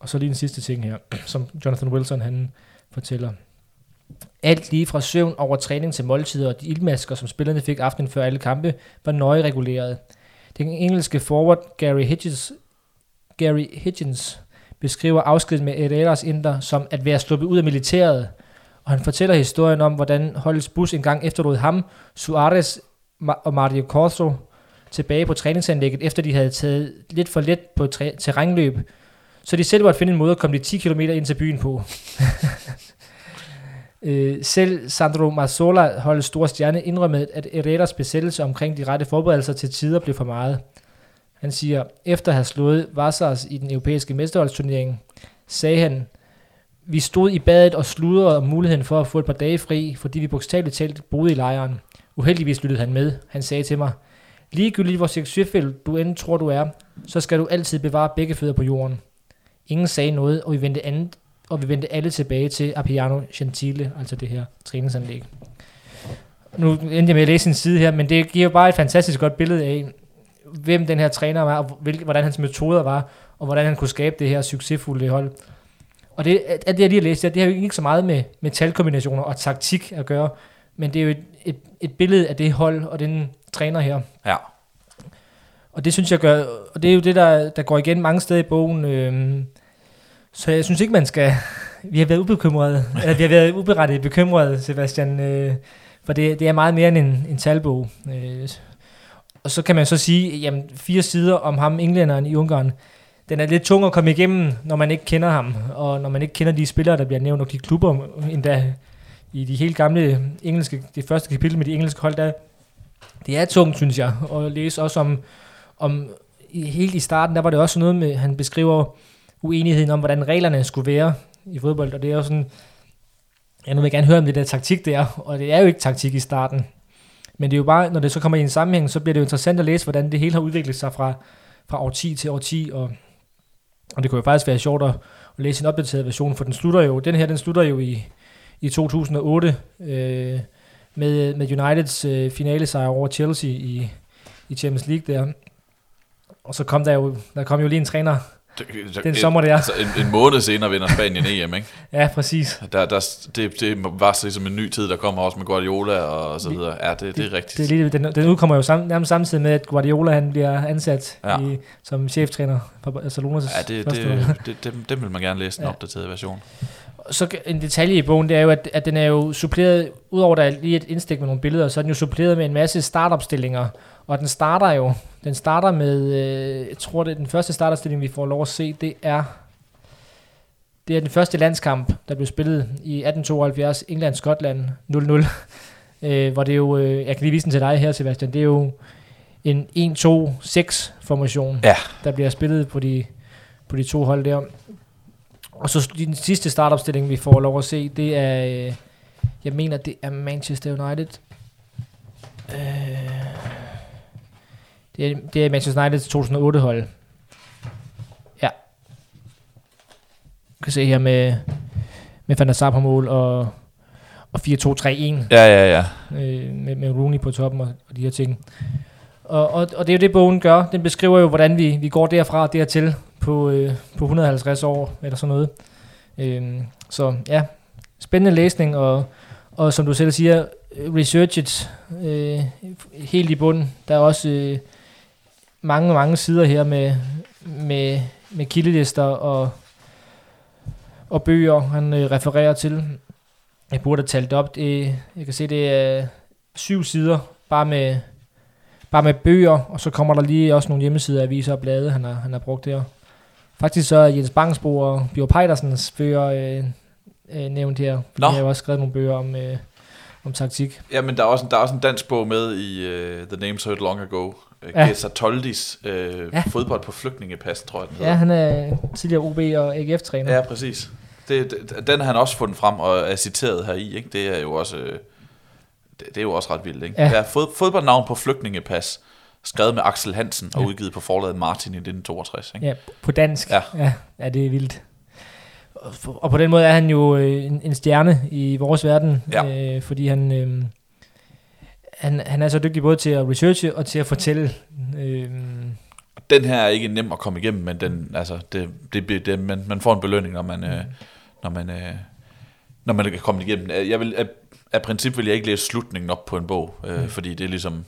Og så lige den sidste ting her, *clears throat* som Jonathan Wilson han fortæller. Alt lige fra søvn over træning til måltider og de ildmasker, som spillerne fik aftenen før alle kampe, var nøje reguleret. Den engelske forward Gary Hitchens, Gary Hitchens beskriver afskeden med Herreras Inter som at være sluppet ud af militæret, og han fortæller historien om, hvordan holdets bus engang efterlod ham, Suarez og Mario Corso tilbage på træningsanlægget, efter de havde taget lidt for let på terrænløb, så de selv måtte finde en måde at komme de 10 km ind til byen på. *laughs* Øh, selv Sandro Mazzola, holdets store stjerne, indrømmede, at Herreras besættelse omkring de rette forberedelser til tider blev for meget. Han siger, efter at have slået Vassars i den europæiske mesterholdsturnering, sagde han, vi stod i badet og sludrede om muligheden for at få et par dage fri, fordi vi bogstaveligt talt boede i lejren. Uheldigvis lyttede han med. Han sagde til mig, ligegyldigt hvor succesfuld du end tror du er, så skal du altid bevare begge fødder på jorden. Ingen sagde noget, og vi vendte, andet, og vi vendte alle tilbage til Appiano Gentile, altså det her træningsanlæg. Nu endte jeg med at læse en side her, men det giver jo bare et fantastisk godt billede af, hvem den her træner var, og hvilke, hvordan hans metoder var, og hvordan han kunne skabe det her succesfulde hold. Og det, alt det, jeg lige har læst, det har jo ikke så meget med, med talkombinationer og taktik at gøre, men det er jo et, et, et billede af det hold og den træner her. Ja. Og det synes jeg gør, og det er jo det, der, der går igen mange steder i bogen. Øhm, så jeg synes ikke, man skal... Vi har været ubekymrede, eller vi har været uberettet bekymrede, Sebastian, øh, for det, det er meget mere end en, en talbog. Øh, og så kan man så sige, jamen fire sider om ham, englænderen i Ungarn, den er lidt tung at komme igennem, når man ikke kender ham, og når man ikke kender de spillere, der bliver nævnt, og de klubber endda i de helt gamle engelske, det første kapitel med de engelske hold, der, det er tungt, synes jeg, at læse også om, om i, helt i starten, der var det også noget med, han beskriver uenigheden om, hvordan reglerne skulle være i fodbold, og det er jo sådan, ja, nu vil jeg gerne høre om det der taktik der, og det er jo ikke taktik i starten, men det er jo bare, når det så kommer i en sammenhæng, så bliver det jo interessant at læse, hvordan det hele har udviklet sig fra, fra år 10 til år 10, og, og det kunne jo faktisk være sjovt at, at læse en opdateret version, for den slutter jo, den her, den slutter jo i, i 2008, øh, med, med Uniteds øh, finale sejr over Chelsea i, i Champions League der. Og så kom der jo, der kom jo lige en træner den sommer der. Altså en, en måned senere vinder Spanien EM, ikke? *laughs* Ja, præcis. Der, der, det, det var så ligesom en ny tid, der kommer også med Guardiola og så videre. Ja, det, det, det er rigtigt. Det er lige, den, den udkommer jo sam, nærmest samtidig med, at Guardiola han bliver ansat ja. i, som cheftræner for Barcelonas Ja, det, det, det, det, det, vil man gerne læse den ja. opdaterede version. Så en detalje i bogen, det er jo, at, at den er jo suppleret, udover der er lige et indstik med nogle billeder, så er den jo suppleret med en masse startopstillinger, og den starter jo, den starter med, øh, jeg tror det er den første startopstilling, vi får lov at se, det er, det er den første landskamp, der blev spillet i 1872, England-Skotland 0-0, øh, hvor det er jo, øh, jeg kan lige vise den til dig her, Sebastian, det er jo en 1-2-6 formation, ja. der bliver spillet på de, på de to hold der. Og så den sidste startopstilling, vi får lov at se, det er, øh, jeg mener, det er Manchester United. Øh, det, er, det er Manchester United 2008 hold. Ja. Du kan se her med, med Van der Sar på mål og, og 4-2-3-1. Ja, ja, ja. Øh, med, med Rooney på toppen og, og de her ting. Og, og, og det er jo det, bogen gør. Den beskriver jo, hvordan vi, vi går derfra og dertil på, øh, på 150 år, eller sådan noget. Øh, så ja, spændende læsning, og, og som du selv siger, researchet øh, helt i bunden. Der er også øh, mange, mange sider her med, med, med kildelister og, og bøger, han øh, refererer til. Jeg burde have talt op. Det, jeg kan se, det er syv sider, bare med, bare med bøger, og så kommer der lige også nogle hjemmesider, aviser og blade, han har, han har brugt der. Faktisk så er Jens Bangsbo og Bjørn Pejdersens bøger øh, øh, nævnt her. Nå. Jeg har også skrevet nogle bøger om, øh, om taktik. Ja, men der er også en, der er også en dansk bog med i uh, The Names Heard Long Ago. Uh, Ja. Gesa Toldis uh, Ja. fodbold på flygtningepas, tror jeg den hedder. Ja, han er tidligere OB og AGF-træner. Ja, præcis. Det, det, den har han også fundet frem og er citeret her i. Ikke? Det er jo også øh, det, det er jo også ret vildt. Ikke? Ja. Ja, fod, fodboldnavn på flygtningepas, skrevet med Axel Hansen og Ja. udgivet på forlaget Martin i 1962. Ikke? Ja, på dansk. Ja. ja, ja det er vildt. Og, på den måde er han jo øh, en, en stjerne i vores verden, Ja. øh, fordi han, øh, han, han er så dygtig både til at researche og til at fortælle. Øh, Den her er ikke nem at komme igennem, men den, altså, det, det, det, det, man, man får en belønning, når man, øh, når man, øh, når man kan komme igennem. Jeg vil, af, af princip vil jeg ikke læse slutningen op på en bog, øh, Mm. fordi det er ligesom...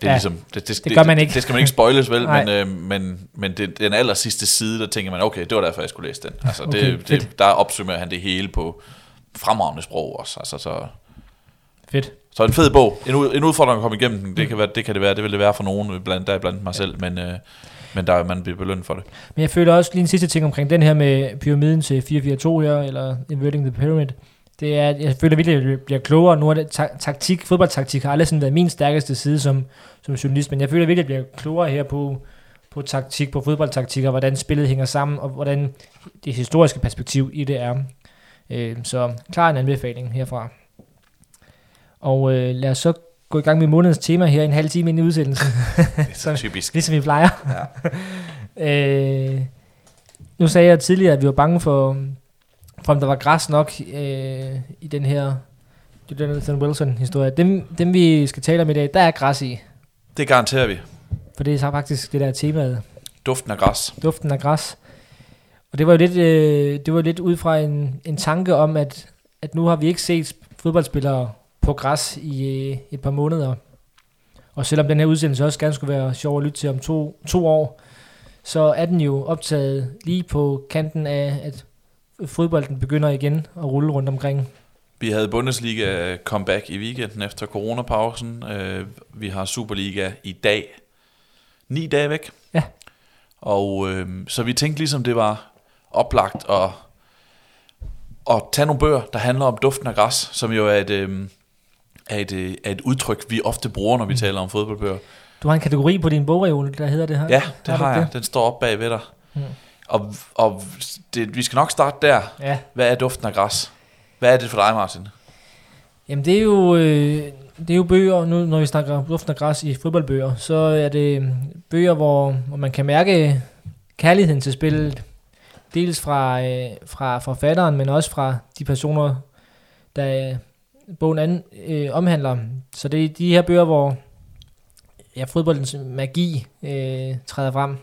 Det, er Ja, ligesom, det, det, det gør man ikke. Det skal man ikke spoiles, vel? Men øh, men, men det, den aller sidste side, der tænker man, okay, det var derfor, jeg skulle læse den. Altså, Okay, det, fedt. det, der opsummerer han det hele på fremragende sprog også. Altså, så, Fedt. så en fed bog. En, en udfordring at komme igennem den, det kan, være, det kan det være. Det vil det være for nogen, blandt, der blandt mig selv, men, øh, men der, man bliver belønnet for det. Men jeg føler også lige en sidste ting omkring den her med pyramiden til 442 her, eller Inverting the Pyramid. Det er, jeg føler virkelig, at jeg bliver klogere. Nu er det ta- taktik, fodboldtaktik har aldrig sådan været min stærkeste side som, som journalist, men jeg føler virkelig, at jeg bliver klogere her på, på taktik, på fodboldtaktik, og hvordan spillet hænger sammen, og hvordan det historiske perspektiv i det er. Øh, så klar en anbefaling herfra. Og øh, lad os så gå i gang med månedens tema her en halv time ind i udsendelsen. *laughs* Det er typisk. Ligesom vi plejer. Ja. *laughs* øh, nu sagde jeg tidligere, at vi var bange for, for om der var græs nok øh, i den her Jonathan Wilson-historie. Dem, dem, vi skal tale om i dag, der er græs i. Det garanterer vi. For det er så faktisk det der er temaet. Duften af græs. Duften af græs. Og det var jo lidt, øh, det var lidt ud fra en, en tanke om, at, at nu har vi ikke set fodboldspillere på græs i øh, et par måneder. Og selvom den her udsendelse også gerne skulle være sjov at lytte til om to, to år, så er den jo optaget lige på kanten af, at fodbolden begynder igen at rulle rundt omkring. Vi havde Bundesliga comeback i weekenden efter coronapausen. Øh, Vi har Superliga i dag. Ni dage væk. Ja. Og øh, så vi tænkte ligesom, det var oplagt at, at tage nogle bøger, der handler om duften af græs, som jo er et, øh, er et, øh, er et udtryk, vi ofte bruger, når vi taler om fodboldbøger. Du har en kategori på din bogreol, der hedder det her. Ja, det du har jeg. det? Den står op bag ved dig. Mm. Og, og det, vi skal nok starte der. Ja. Hvad er duften af græs? Hvad er det for dig, Martin? Jamen det er jo, øh, det er jo bøger, nu når vi snakker duften af græs i fodboldbøger, så er det bøger, hvor, hvor man kan mærke kærligheden til spillet. Dels fra, øh, fra forfatteren, men også fra de personer, der øh, bogen an, øh, omhandler. Så det er de her bøger, hvor ja, fodboldens magi øh, træder frem.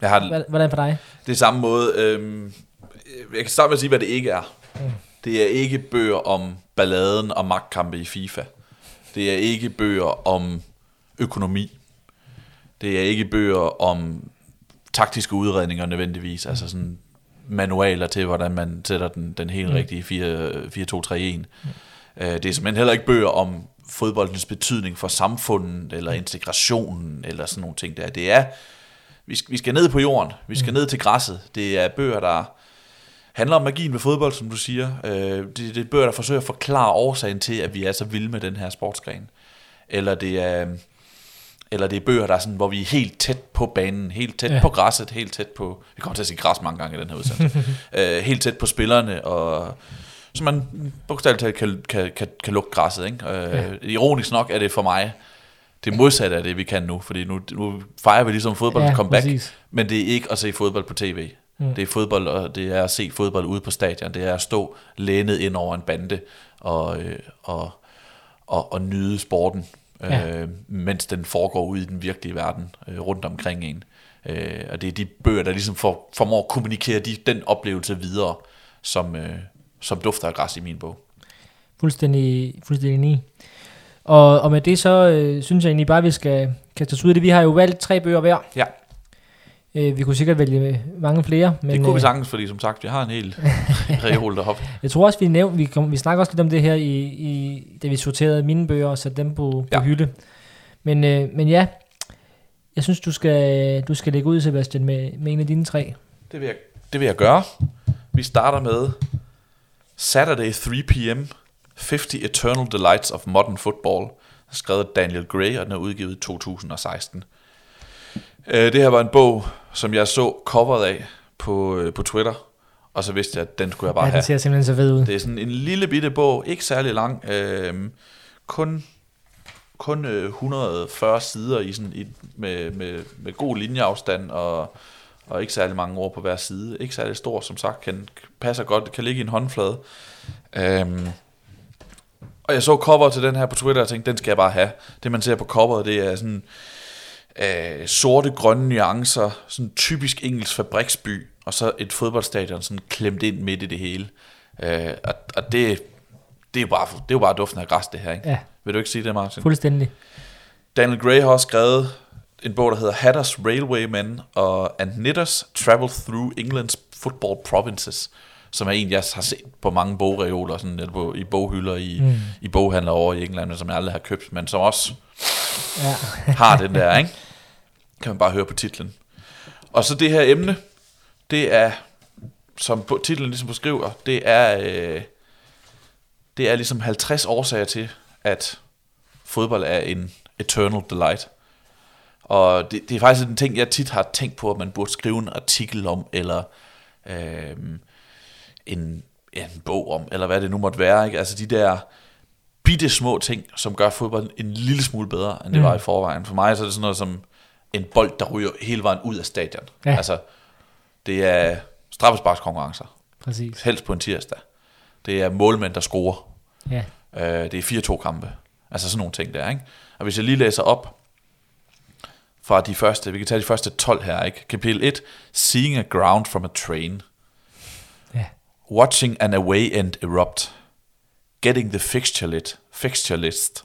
Jeg har Hvordan for dig? det er samme måde. Øhm, jeg kan starte med at sige, hvad det ikke er. Mm. Det er ikke bøger om balladen og magtkampe i FIFA. Det er ikke bøger om økonomi. Det er ikke bøger om taktiske udredninger nødvendigvis. Altså sådan manualer til, hvordan man sætter den, den helt Mm. rigtige 4-2-3-1. Øh, Det er simpelthen heller ikke bøger om fodboldens betydning for samfundet, eller integrationen, eller sådan nogle ting der. Det er, vi skal, vi skal ned på jorden, vi skal ned til græsset. Det er bøger, der handler om magien ved fodbold, som du siger. Øh, Det, det er bøger, der forsøger at forklare årsagen til, at vi er så vilde med den her sportsgren. Eller det er, eller det er bøger, der er sådan, hvor vi er helt tæt på banen, helt tæt Ja. på græsset, helt tæt på, vi kommer til at sige græs mange gange i den her udsendelse, *laughs* øh, helt tæt på spillerne, og så man bogstaveligt talt kan, kan, kan, kan lugte græsset. Ikke? Øh, Ja. Ironisk nok er det for mig det modsatte af det, vi kan nu, fordi nu, nu fejrer vi ligesom fodbold ja, comeback, præcis. men det er ikke at se fodbold på tv. Mm. Det er fodbold, og det er at se fodbold ude på stadion. Det er at stå lænet ind over en bande og, øh, og, og, og nyde sporten, Ja. øh, mens den foregår ude i den virkelige verden øh, rundt omkring en. Øh, og det er de bøger, der ligesom for, formår at kommunikere de, den oplevelse videre, som, øh, som dufter af græs i min bog. Fuldstændig, fuldstændig enig. Og, og med det så øh, synes jeg egentlig bare, at vi skal kaste os ud i det. Vi har jo valgt tre bøger hver. Ja. Øh, vi kunne sikkert vælge mange flere. Men, det kunne vi øh, sagtens, fordi som sagt, vi har en hel *laughs* reol deroppe. Jeg tror også, vi nævnte, vi, kom, vi snakker også lidt om det her, i, i, da vi sorterede mine bøger og satte dem på, på Ja. hylde. Men, øh, men ja, jeg synes, du skal, du skal lægge ud, Sebastian, med, med en af dine tre. Det vil, jeg, det vil jeg gøre. Vi starter med Saturday 3 p.m. 50 Eternal Delights of Modern Football. Skrevet Daniel Gray, og den er udgivet i 2016. Øh, Det her var en bog, som jeg så coveret af på, øh, på Twitter, og så vidste jeg, at den skulle jeg bare Ja, have. den ser simpelthen så fed ud. Det er sådan en lille bitte bog, ikke særlig lang, øh, kun, kun øh, 140 sider i sådan, i, med, med, med god linjeafstand og, og ikke særlig mange ord på hver side. Ikke særlig stor, som sagt, kan, passer godt, kan ligge i en håndflade. Øhm, og jeg så cover til den her på Twitter og tænkte, den skal jeg bare have. Det man ser på coveret, det er sådan øh, sorte, grønne nuancer, sådan typisk engelsk fabriksby, og så et fodboldstadion sådan klemt ind midt i det hele. Øh, og, og det, det, er jo bare, det er jo bare duften af græs, det her, ikke? Ja, Vil du ikke sige det, Martin? fuldstændig. Daniel Gray har også skrevet en bog, der hedder Hatters Railwaymen og And Knitters Travel Through England's Football Provinces, som er en, jeg har set på mange bogreoler, sådan, eller på, i boghylder i, mm. i boghandler over i England, men som jeg aldrig har købt, men som også Ja. har den der, ikke? Kan man bare høre på titlen. Og så det her emne, det er, som på- titlen ligesom beskriver, det er, øh, det er ligesom 50 årsager til, at fodbold er en eternal delight. Og det, det er faktisk en ting, jeg tit har tænkt på, at man burde skrive en artikel om, eller øh, en, ja, en bog om, eller hvad det nu måtte være. Ikke? Altså de der bitte små ting, som gør fodbold en lille smule bedre, end det Mm. mm. var i forvejen. For mig så er det sådan noget som en bold, der ryger hele vejen ud af stadion. Ja. Altså, det er straffesparkskonkurrencer, Præcis. helst på en tirsdag. Det er målmænd, der scorer. Ja. Øh, det er 4-2 kampe. Altså sådan nogle ting der, ikke? Og hvis jeg lige læser op fra de første, vi kan tage de første 12 her, ikke? Kapitel 1, Seeing a ground from a train. Watching an away end erupt. Getting the fixture list. Fixture list.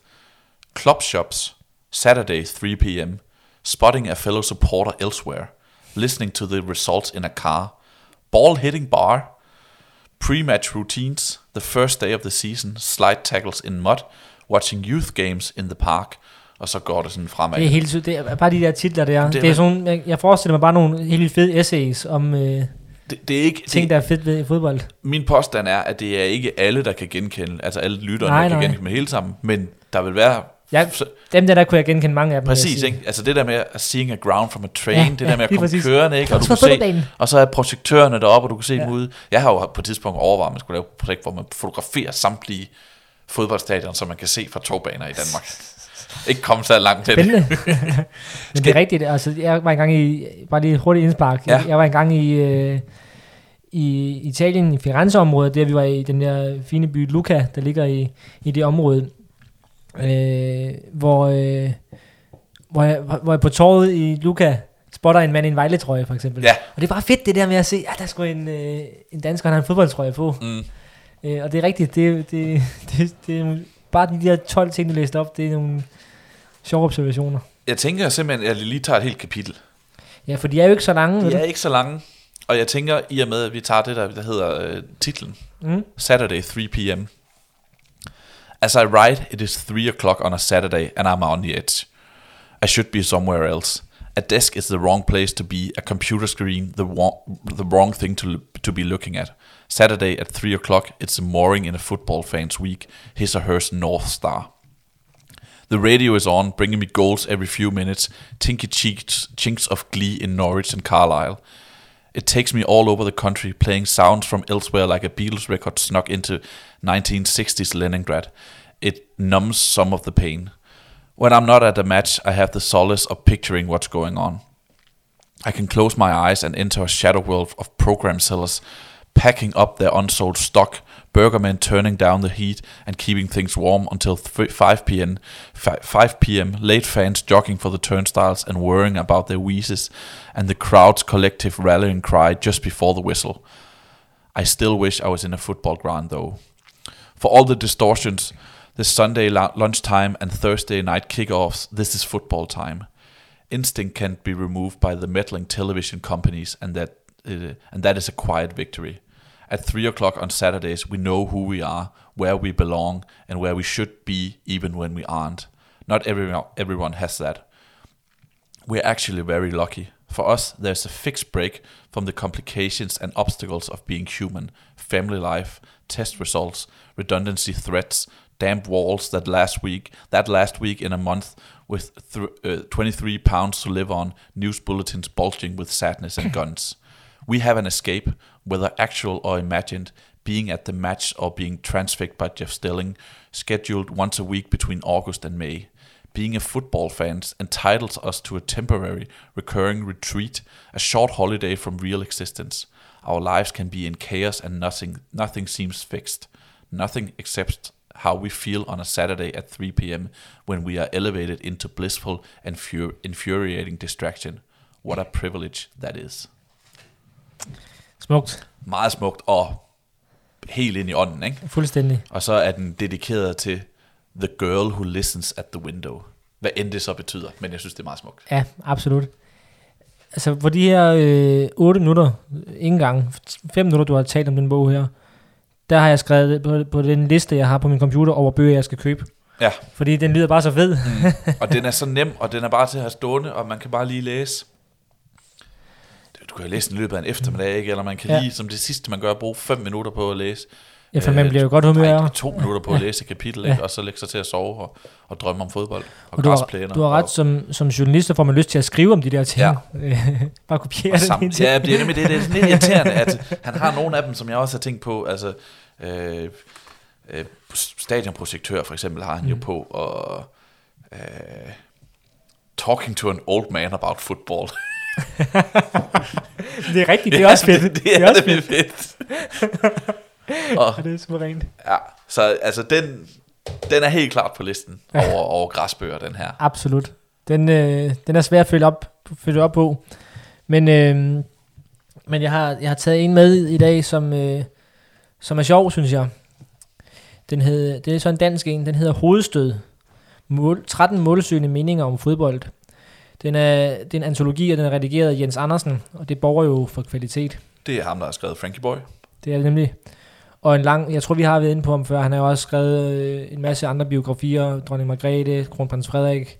Club shops. Saturday 3 p.m. Spotting a fellow supporter elsewhere. Listening to the results in a car. Ball hitting bar. Pre-match routines. The first day of the season. Slide tackles in mud. Watching youth games in the park. Og så går det sådan fremad. Det er helt sygt. Det er bare de der titler der. Det Det er- er, sådan, jeg, jeg forestiller mig bare nogle helt fede essays om øh, det, det er ikke, ting, det, der er fedt ved fodbold. Min påstand er, at det er ikke alle, der kan genkende, altså alle lytterne, Nej, der kan nej. genkende hele sammen, men der vil være... Ja, så, Dem der, der kunne jeg genkende mange af dem. præcis, ikke? Altså det der med at seeing a ground from a train, Ja, det der ja, med at komme præcis. kørende, ikke? Og, du kan se, og så er projektørerne deroppe, og du kan se Ja. dem ude. Jeg har jo på et tidspunkt overvejet, at man skulle lave et projekt, hvor man fotograferer samtlige fodboldstadion, som man kan se fra togbaner i Danmark. *laughs* ikke komme så langt til det. Spændende. *laughs* Men det er rigtigt. Altså, jeg var engang i, bare lige hurtigt indspark. Ja. Jeg var engang i, øh, i Italien, i Firenze-området, der vi var i den der fine by Lucca, der ligger i, i det område, øh, hvor, øh, hvor, jeg, hvor jeg på torvet i Lucca spotter en mand i en Vejle-trøje, for eksempel. Ja. Og det er bare fedt, det der med at se, at der er sgu en, øh, en dansker, der har en fodboldtrøje på. Mm. Øh, og det er rigtigt, det, det, det, det er bare de der 12 ting, du læste op, det er nogle sjove observationer. Jeg tænker simpelthen, at jeg lige tager et helt kapitel. Ja, for de er jo ikke så lange. De er ikke så lange, og jeg tænker, i og med, at vi tager det der, der hedder øh, titlen, Mm. Saturday, 3 p.m. As I write, it is 3 o'clock on a Saturday, and I'm on the edge. I should be somewhere else. A desk is the wrong place to be, a computer screen the wrong, the wrong thing to, to be looking at. Saturday at 3 o'clock, it's a mooring in a football fan's week, his or hers North Star. The radio is on, bringing me goals every few minutes, tinky cheeks, chinks of glee in Norwich and Carlisle. It takes me all over the country, playing sounds from elsewhere like a Beatles record snuck into 1960s Leningrad. It numbs some of the pain. When I'm not at a match, I have the solace of picturing what's going on. I can close my eyes and enter a shadow world of program sellers packing up their unsold stock, burgermen turning down the heat and keeping things warm until 5 p.m. 5 p.m. Late fans jogging for the turnstiles and worrying about their wheezes, and the crowd's collective rallying cry just before the whistle. I still wish I was in a football ground though. For all the distortions, the Sunday lu- lunchtime and Thursday night kickoffs, this is football time. Instinct can't be removed by the meddling television companies, and that uh, and that is a quiet victory. At three o'clock on Saturdays, we know who we are, where we belong, and where we should be, even when we aren't. Not everyone everyone has that. We're actually very lucky. For us, there's a fixed break from the complications and obstacles of being human family life, test results, redundancy threats, damp walls that last week, that last week in a month with th- uh, 23 pounds to live on, news bulletins bulging with sadness and guns. We have an escape, whether actual or imagined, being at the match or being transfixed by Jeff Stelling, scheduled once a week between August and May. Being a football fan entitles us to a temporary, recurring retreat, a short holiday from real existence. Our lives can be in chaos and nothing, nothing seems fixed. Nothing except how we feel on a Saturday at 3 p.m. when we are elevated into blissful and fur- infuriating distraction. What a privilege that is. Smukt. Meget smukt og helt ind i ånden, ikke? Fuldstændig. Og så er den dedikeret til The Girl Who Listens at the Window. Hvad end det så betyder, men jeg synes, det er meget smukt. Ja, absolut. altså for de her øh, 8 minutter, ikke engang 5 minutter, du har talt om den bog her, der har jeg skrevet på, på den liste, jeg har på min computer over bøger, jeg skal købe. Ja. Fordi den lyder bare så fed. Mm. *laughs* og den er så nem, og den er bare til at have stående, og man kan bare lige læse. Du kan læse den i løbet af en eftermiddag, ikke? eller man kan Ja. lige, som det sidste man gør, bruge 5 minutter på at læse. Ja, for man bliver jo godt humør. Nej, to minutter på at læse et kapitel, ikke? og så lægge sig til at sove og, og drømme om fodbold og, Og du har, du har ret, og, som, som journalist, så får man lyst til at skrive om de der ting. Ja. *laughs* bare kopiere det. til. Ja, det er nemlig det, det er lidt irriterende, at han har nogle af dem, som jeg også har tænkt på, altså øh, øh, stadionprojektør for eksempel har han jo Mm. på, og øh, talking to an old man about football. Det er rigtigt, det er også fedt. det, det er, også det fedt. *laughs* og, Ja, det er suverænt. ja, så altså den, den er helt klart på listen Ja. over, over græsbøger, den her. Absolut. Den, øh, den er svær at følge op, følge op på. Men, øh, men jeg, har, jeg har taget en med i dag, som, øh, som er sjov, synes jeg. Den hed, det er så en dansk en, den hedder Hovedstød. Mål, 13 målsøgende meninger om fodbold. Den er, det er en antologi, og den er redigeret af Jens Andersen, og det borger jo for kvalitet. Det er ham, der har skrevet Frankie Boy. Det er det nemlig. Og en lang, jeg tror vi har været inde på ham før, han har jo også skrevet øh, en masse andre biografier, Dronning Margrethe, Kronprins Frederik,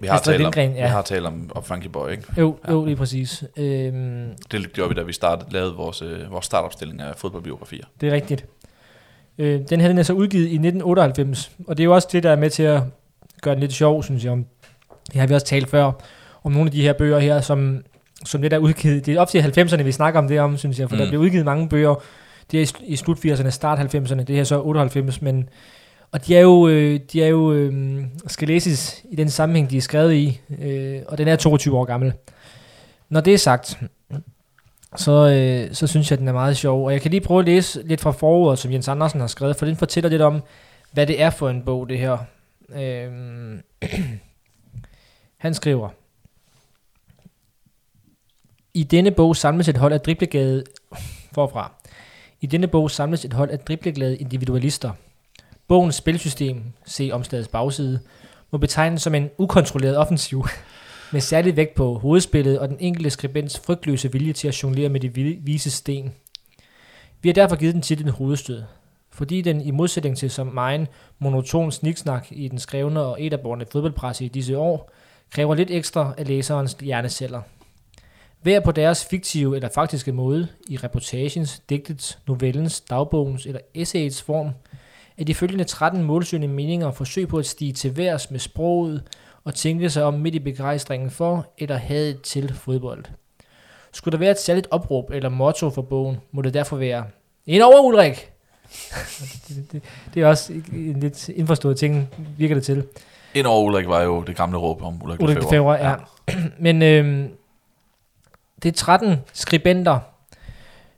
Vi har, talt om, Lindgren, vi ja. har talt om, om Frankie Boy, ikke? Jo, Ja. jo lige præcis. Øhm, Det gjorde vi, da vi startede, lavede vores, øh, vores startopstilling af fodboldbiografier. det er rigtigt. Øh, den her den er så udgivet i 1998, og det er jo også det, der er med til at gøre den lidt sjov, synes jeg. Det har vi også talt før, om nogle af de her bøger her, som, som der er udgivet. Det er ofte i 90'erne, vi snakker om det om, synes jeg, for mm. der bliver udgivet mange bøger. Det er i, i slut 80'erne, start 90'erne, det her er så 98, men og de er jo, øh, de er jo øh, skal læses i den sammenhæng, de er skrevet i, øh, og den er 22 år gammel. Når det er sagt, så, øh, så synes jeg, at den er meget sjov. Og jeg kan lige prøve at læse lidt fra forordet, som Jens Andersen har skrevet, for den fortæller lidt om, hvad det er for en bog, det her. Øhm, han skriver, I denne bog samles et hold af dribleglade *laughs* forfra. I denne bog samles et hold af dribleglade individualister. Bogens spilsystem, se omslagets bagside, må betegnes som en ukontrolleret offensiv, *laughs* med særlig vægt på hovedspillet og den enkelte skribents frygtløse vilje til at jonglere med de vi- vise sten. Vi har derfor givet den titlen hovedstød, fordi den i modsætning til som egen monoton sniksnak i den skrevne og etterborne fodboldpresse i disse år, kræver lidt ekstra af læserens hjerneceller. Hver på deres fiktive eller faktiske måde, i reportagens, digtets, novellens, dagbogens eller essayets form, er de følgende 13 målsøgende meninger forsøg på at stige til værs med sproget og tænke sig om midt i begejstringen for eller hadet til fodbold. Skulle der være et særligt opråb eller motto for bogen, må det derfor være En over, Ulrik! *laughs* det, det, det, er også en lidt indforstået ting, virker det til. Ind over Ulrik var jo det gamle råb om Ulrik, Ulrik Lefebvre. Lefebvre, ja. Men øhm, det er 13 skribenter,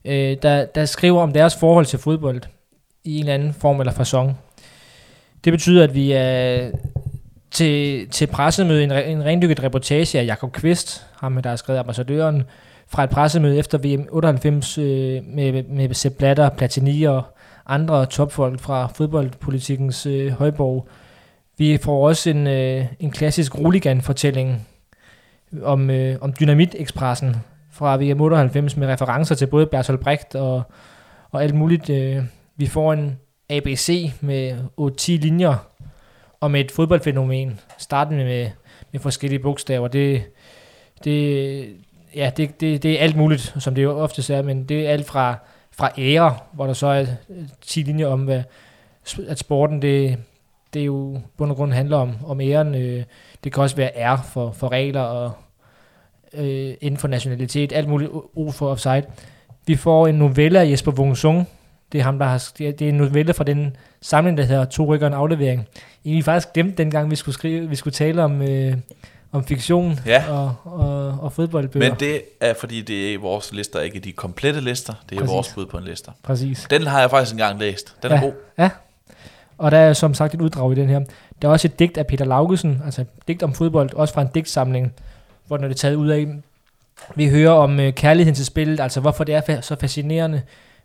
øh, der, der skriver om deres forhold til fodbold i en eller anden form eller fasong. Det betyder, at vi er til, til pressemøde, en, en rendykket reportage af Jakob Kvist, ham der har skrevet ambassadøren, fra et pressemøde efter VM 98 øh, med, med Sepp Blatter, Platini og andre topfolk fra fodboldpolitikkens øh, højborg. Vi får også en, øh, en klassisk Roligan-fortælling om, øh, om Dynamit-ekspressen fra VM 98 med referencer til både Bertolt Brecht og, og alt muligt. Øh. Vi får en ABC med 8-10 linjer om et fodboldfænomen, startende med, med forskellige bogstaver. Det, det, ja, det, det, det er alt muligt, som det jo ofte er, men det er alt fra, fra ære, hvor der så er 10 linjer om, hvad, at sporten det, det er jo bund og grund handler om, om æren. Øh, det kan også være ære for, for regler og øh, inden for nationalitet, alt muligt o- for offside. Vi får en novelle af Jesper Wung Det er ham, der har, det er, er en novelle fra den samling, der hedder To rykker en aflevering. Egentlig faktisk glemt dengang, vi skulle, skrive, vi skulle tale om, øh, om fiktion Ja. og, og, og fodboldbøger. Men det er, fordi det er i vores lister, ikke de komplette lister. Det er Præcis. vores bud på en lister. Præcis. Den har jeg faktisk engang læst. Den er Ja. god. Ja, og der er som sagt et uddrag i den her. Der er også et digt af Peter Laugesen, altså et digt om fodbold, også fra en digtsamling, hvor den er det taget ud af. Vi hører om øh, kærligheden til spillet, altså hvorfor det er fa- så fascinerende.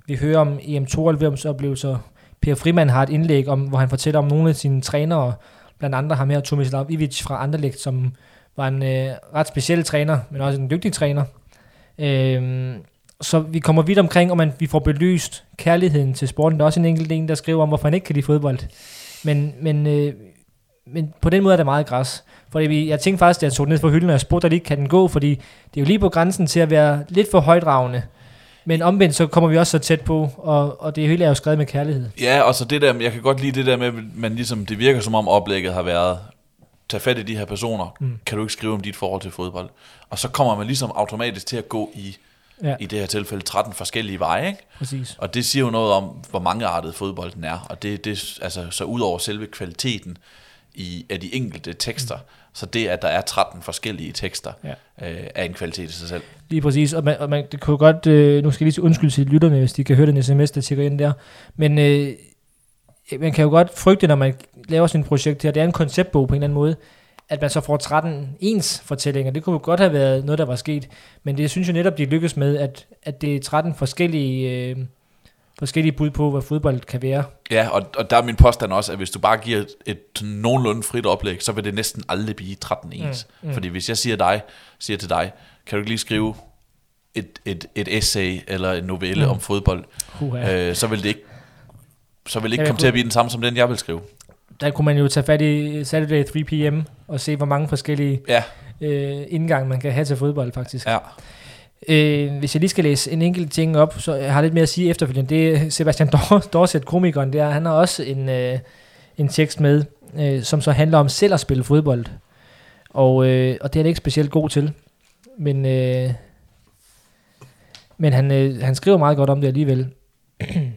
Vi hører om EM92 oplevelser. Per Frimand har et indlæg, om, hvor han fortæller om nogle af sine trænere, blandt andre ham her, Tomislav Ivic fra Anderlecht, som var en øh, ret speciel træner, men også en dygtig træner. Øh, så vi kommer vidt omkring, og man, vi får belyst kærligheden til sporten. Der er også en enkelt en, der skriver om, hvorfor han ikke kan lide fodbold. Men, men, øh, men på den måde er det meget græs. Fordi vi, jeg tænkte faktisk, at jeg tog ned fra hylden, og jeg spurgte, lige kan den gå, fordi det er jo lige på grænsen til at være lidt for højdragende. Men omvendt, så kommer vi også så tæt på, og, og det hele er jo skrevet med kærlighed. Ja, og så det der, jeg kan godt lide det der med, man ligesom, det virker som om oplægget har været, tag fat i de her personer, mm. kan du ikke skrive om dit forhold til fodbold? Og så kommer man ligesom automatisk til at gå i, ja. i det her tilfælde 13 forskellige veje, ikke? Præcis. Og det siger jo noget om, hvor mangeartet fodbolden er, og det, det altså, så ud over selve kvaliteten i, af de enkelte tekster, mm. så det, at der er 13 forskellige tekster, ja. øh, er en kvalitet i sig selv. Lige præcis, og man, og man det kunne godt, øh, nu skal jeg lige undskylde til lytterne, hvis de kan høre den sms, der tjekker ind der, men øh, man kan jo godt frygte, når man laver sådan et projekt her, det er en konceptbog på en eller anden måde, at man så får 13 ens fortællinger. Det kunne godt have været noget, der var sket, men det synes jeg netop, de lykkes med, at, at det er 13 forskellige, øh, forskellige bud på, hvad fodbold kan være. Ja, og, og der er min påstand også, at hvis du bare giver et, et nogenlunde frit oplæg, så vil det næsten aldrig blive 13 ens. Mm, mm. Fordi hvis jeg siger dig, siger til dig, kan du ikke lige skrive et, et, et essay eller en novelle mm. om fodbold, uh-huh. øh, så vil det ikke så vil det ikke komme til at blive den samme som den, jeg vil skrive. Der kunne man jo tage fat i Saturday 3 p.m. og se, hvor mange forskellige ja. øh, indgange man kan have til fodbold, faktisk. Ja. Øh, hvis jeg lige skal læse en enkelt ting op, så jeg har lidt mere at sige efterfølgende. Det er Sebastian Dorset, komikeren der, han har også en, øh, en tekst med, øh, som så handler om selv at spille fodbold. Og, øh, og det er han ikke specielt god til. Men, øh, men han, øh, han skriver meget godt om det alligevel. *clears throat*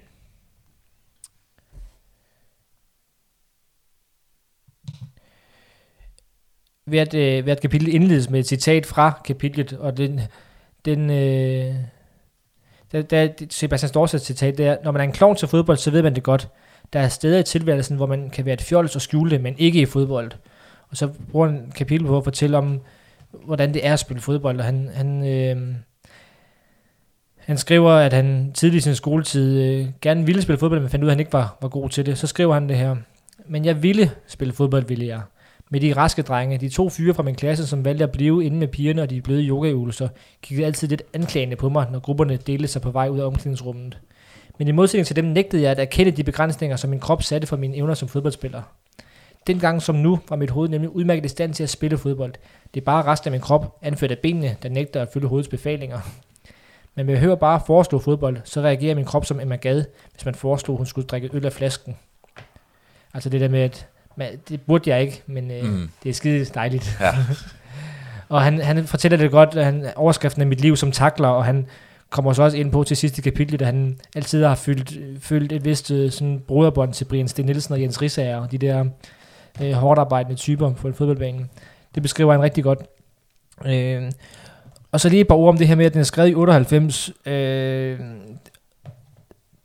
hvert, øh, hvert kapitel indledes med et citat fra kapitlet, og den, den øh, der, der, Sebastian Storsets citat, det er, når man er en klovn til fodbold, så ved man det godt. Der er steder i tilværelsen, hvor man kan være et fjols og skjule det, men ikke i fodbold. Og så bruger han kapitel på at fortælle om, hvordan det er at spille fodbold, og han, han, øh, han skriver, at han tidlig i sin skoletid øh, gerne ville spille fodbold, men fandt ud af, at han ikke var, var god til det. Så skriver han det her. Men jeg ville spille fodbold, ville jeg med de raske drenge. De to fyre fra min klasse, som valgte at blive inde med pigerne og de bløde yogaøvelser, kiggede altid lidt anklagende på mig, når grupperne delte sig på vej ud af omklædningsrummet. Men i modsætning til dem nægtede jeg at erkende de begrænsninger, som min krop satte for mine evner som fodboldspiller. Dengang som nu var mit hoved nemlig udmærket i stand til at spille fodbold. Det er bare resten af min krop, anført af benene, der nægter at følge hovedets befalinger. Men jeg hører bare foreslå fodbold, så reagerer min krop som Emma Gad, hvis man foreslog, hun skulle drikke øl af flasken. Altså det der med, at men det burde jeg ikke, men øh, mm. det er skide dejligt. Ja. *laughs* og han, han fortæller det godt, at han, overskriften af mit liv som takler, og han kommer så også ind på til sidste kapitel, at han altid har følt, følt et vist øh, sådan broderbånd til Brian Sten Nielsen og Jens Rissager, de der øh, hårdt arbejdende typer på en fodboldbane. Det beskriver han rigtig godt. Øh, og så lige et par ord om det her med, at den er skrevet i 98. Øh,